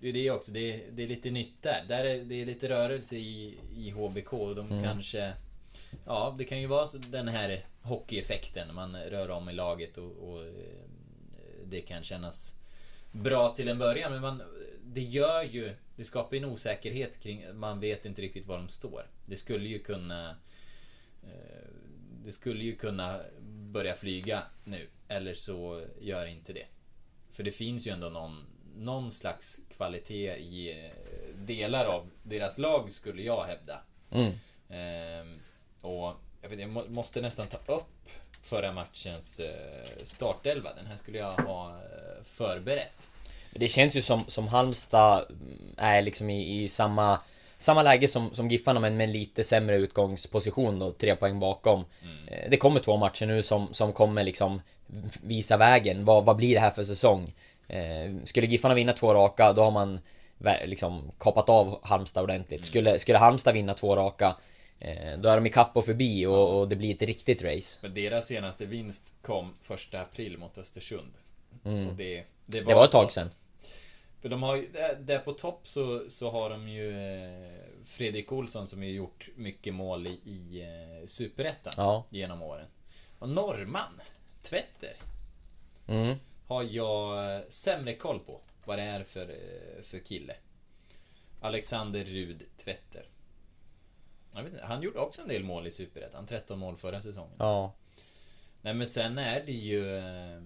det är också. Det är, det är lite nytt där. där är, det är lite rörelse i, i HBK. och De Mm. kanske... Ja, det kan ju vara den här hockeyeffekten. Man rör om i laget och, och eh, det kan kännas bra till en början. Men man, det gör ju... Det skapar ju en osäkerhet kring... Man vet inte riktigt var de står. Det skulle ju kunna... eh, Det skulle ju kunna börja flyga nu. Eller så gör inte det. För det finns ju ändå någon, någon slags kvalitet i eh, delar av deras lag skulle jag hävda. Mm. Ehm, och jag, vet, jag må, måste nästan ta upp förra matchens eh, startelva. Den här skulle jag ha eh, förberett. Det känns ju som, som Halmstad är liksom i, i samma, samma läge som, som Giffarna men med en lite sämre utgångsposition då, tre poäng bakom. Eh, Det kommer två matcher nu som, som kommer liksom visa vägen. Vad, vad blir det här för säsong? Skulle Giffarna vinna två raka, då har man liksom kapat av Halmstad ordentligt. Skulle, skulle Halmstad vinna två raka, då är de i kapp och förbi och, och det blir ett riktigt race. Men deras senaste vinst kom första april mot Östersund. Och det, Det var ett tag sedan. För de har ju, där, på topp så, så har de ju eh, Fredrik Olsson som ju gjort mycket mål i, i eh, Superettan Ja. genom åren. Och norrman, Tvetter, Mm. har jag sämre koll på vad det är för, eh, för kille. Alexander Rud Tvetter. Inte, han gjorde också en del mål i Superettan. 13 mål förra säsongen. Ja. Nej men sen är det ju... eh,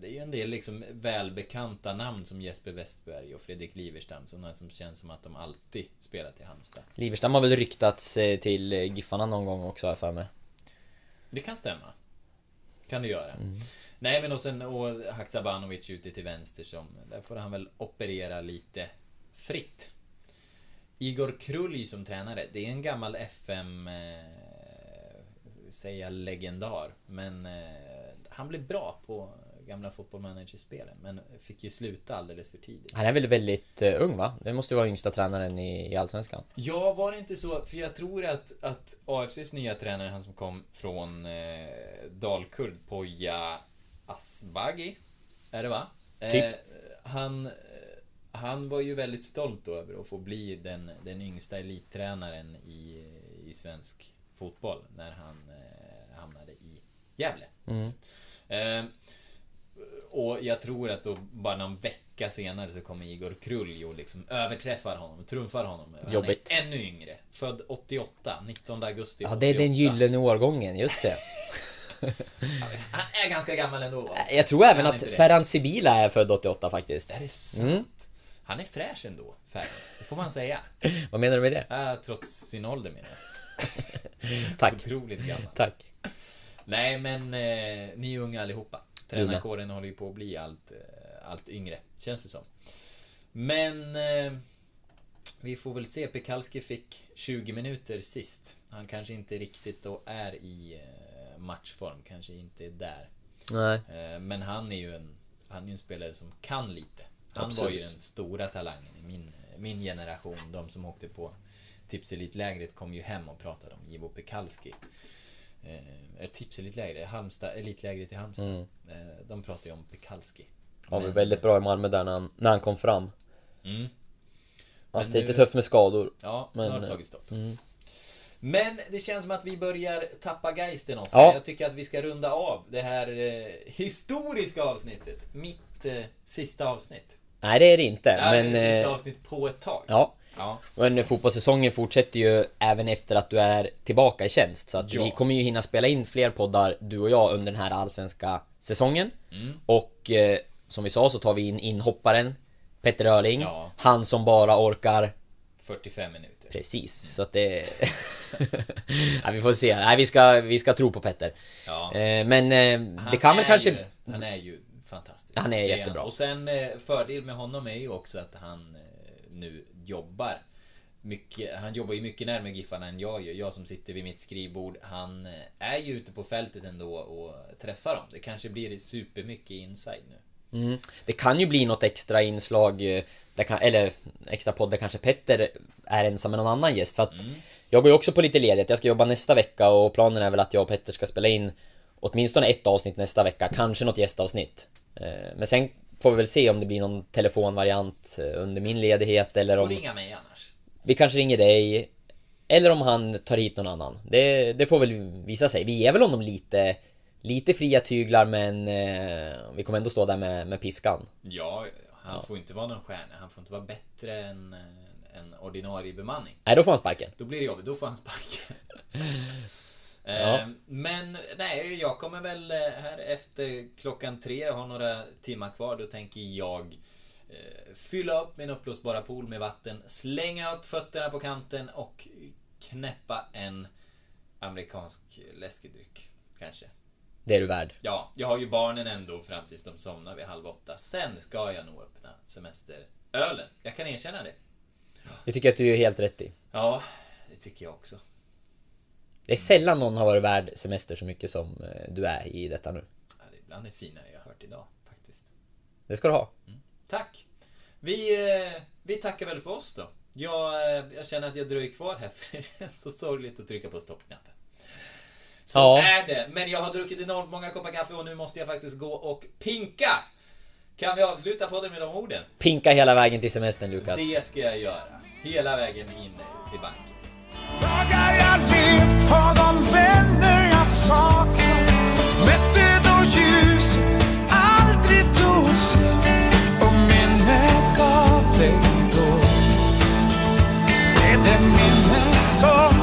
Det är ju en del liksom välbekanta namn som Jesper Westberg och Fredrik Liverstam. Sådana som känns som att de alltid spelat i Halmstad. Liverstam har väl ryktats eh, till eh, Giffarna någon gång också jag för mig. Det kan stämma. Kan det göra. Nej men och sen och Haksabanovic ute till vänster som... Där får han väl operera lite fritt. Igor Krulj som tränare. Det är en gammal FM... Eh, säga legendar. Men eh, han blev bra på gamla fotbollmanagerspelen. Men fick ju sluta alldeles för tidigt. Han är väl väldigt eh, ung va? Det måste ju vara yngsta tränaren i, i Allsvenskan. Ja, var det inte så? För jag tror att, att AFCs nya tränare, han som kom från eh, Dalkurd, Poja Asbaghi, är det va? Typ. Eh, han, han var ju väldigt stolt då över att få bli den, den yngsta elittränaren i, i svensk fotboll när han eh, hamnade i Gävle. Mm. Eh, och jag tror att då bara någon vecka senare så kommer Igor Krulj och liksom överträffar honom, trumfar honom. Han Jobbigt. är ännu yngre. Född 88, 19 augusti Ja, 88. det är den gyllene årgången, just det. Han är ganska gammal ändå. Alltså. Jag tror även han att det? Ferhan Sibila är född 88 faktiskt. Är det sant? Mm. Han är fräsch ändå, Ferhan. Det får man säga. Vad menar du med det? Äh, trots sin ålder menar jag. Tack. Otroligt gammal. Tack. Nej men, eh, ni är unga allihopa. Tränarkåren håller ju på att bli allt, eh, allt yngre, känns det som. Men... Eh, vi får väl se. Pekalski fick 20 minuter sist. Han kanske inte riktigt då är i eh, matchform. Kanske inte är där. Nej. Eh, men han är ju en, han är en spelare som kan lite. Han Absolut. var ju den stora talangen i min, min generation. De som åkte på Tipselitlägret kom ju hem och pratade om Jivo Pekalski. Eh, Tipselitlägret, Halmstad, elitlägret i Halmstad. Mm. Eh, de pratade ju om Pekalski. Vi Men- väldigt bra i Malmö där när han, när han kom fram. Mm. Haft lite nu- tufft med skador. Ja, Men, har det eh, tagit stopp. mm. Men det känns som att vi börjar tappa geisten Oskar. Ja. Jag tycker att vi ska runda av det här eh, historiska avsnittet. Mitt eh, sista avsnitt. Nej det är det inte. Ja, men... det är sista eh, avsnitt på ett tag. Ja. Ja. Men fotbollssäsongen fortsätter ju även efter att du är tillbaka i tjänst. Så att Ja. vi kommer ju hinna spela in fler poddar, du och jag, under den här allsvenska säsongen. Mm. Och eh, som vi sa så tar vi in inhopparen Petter Öling. Ja. Han som bara orkar 45 minuter. Precis, så att det... ja, vi får se. Nej, vi ska, vi ska tro på Petter. Ja. Eh, Men eh, det kan väl kanske... Ju, han är ju fantastisk. Han är Det jättebra. Och sen eh, fördel med honom är ju också att han eh, nu jobbar mycket, han jobbar ju mycket närmare Giffarna än jag gör. Jag som sitter vid mitt skrivbord. Han eh, är ju ute på fältet ändå och träffar dem. Det kanske blir supermycket inside nu. Mm. Det kan ju bli något extra inslag, eh, kan, eller extra podd där kanske Petter är ensam med någon annan gäst. För att Mm. jag går ju också på lite ledigt. Jag ska jobba nästa vecka och planen är väl att jag och Petter ska spela in åtminstone ett avsnitt nästa vecka. Kanske något gästavsnitt. Eh, Men sen får vi väl se om det blir någon telefonvariant eh, under min ledighet eller Får om... ringa mig annars. Vi kanske ringer dig Eller om han tar hit någon annan Det, det får väl visa sig Vi ger väl honom lite Lite fria tyglar men eh, Vi kommer ändå stå där med, med piskan Ja, han får inte vara någon stjärna. Han får inte vara bättre än en ordinarie bemanning. Nej då får han sparken Då blir det jobbigt, då får han sparken. Ja. Eh, Men nej, jag kommer väl eh, här efter klockan tre, har några timmar kvar, då tänker jag eh, fylla upp min uppblåsbara pool med vatten, slänga upp fötterna på kanten och knäppa en amerikansk läskedryck. Kanske. Det är du värd Ja, jag har ju barnen ändå fram tills de somnar vid halv åtta. Sen ska jag nog öppna semesterölen. Jag kan erkänna det. Det tycker jag att du är helt rätt i Ja, det tycker jag också. Det är sällan någon har varit värd semester så mycket som eh, du är i detta nu Ja, det är bland det finare jag har hört idag, faktiskt. Det ska du ha Tack! Vi, eh, vi tackar väl för oss då. Jag, eh, jag känner att jag dröjer kvar här för det känns så sorgligt att trycka på stoppknappen. Så Ja. är det. Men jag har druckit enormt många koppar kaffe och nu måste jag faktiskt gå och pinka. Kan vi avsluta podden med de orden? Pinka hela vägen till semestern Lukas Det ska jag göra. Hela vägen in till banken har de vänner jag saknar. Mätte då ljuset aldrig tog slut och minnet av dig då är minnet som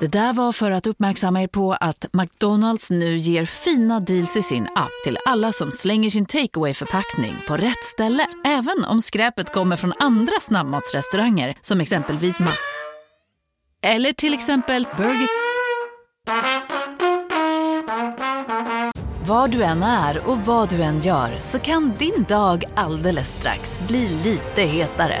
Det där var för att uppmärksamma er på att McDonalds nu ger fina deals i sin app till alla som slänger sin takeaway förpackning på rätt ställe. Även om skräpet kommer från andra snabbmatsrestauranger som exempelvis Ma... Eller till exempel Burger... Var du än är och vad du än gör så kan din dag alldeles strax bli lite hetare.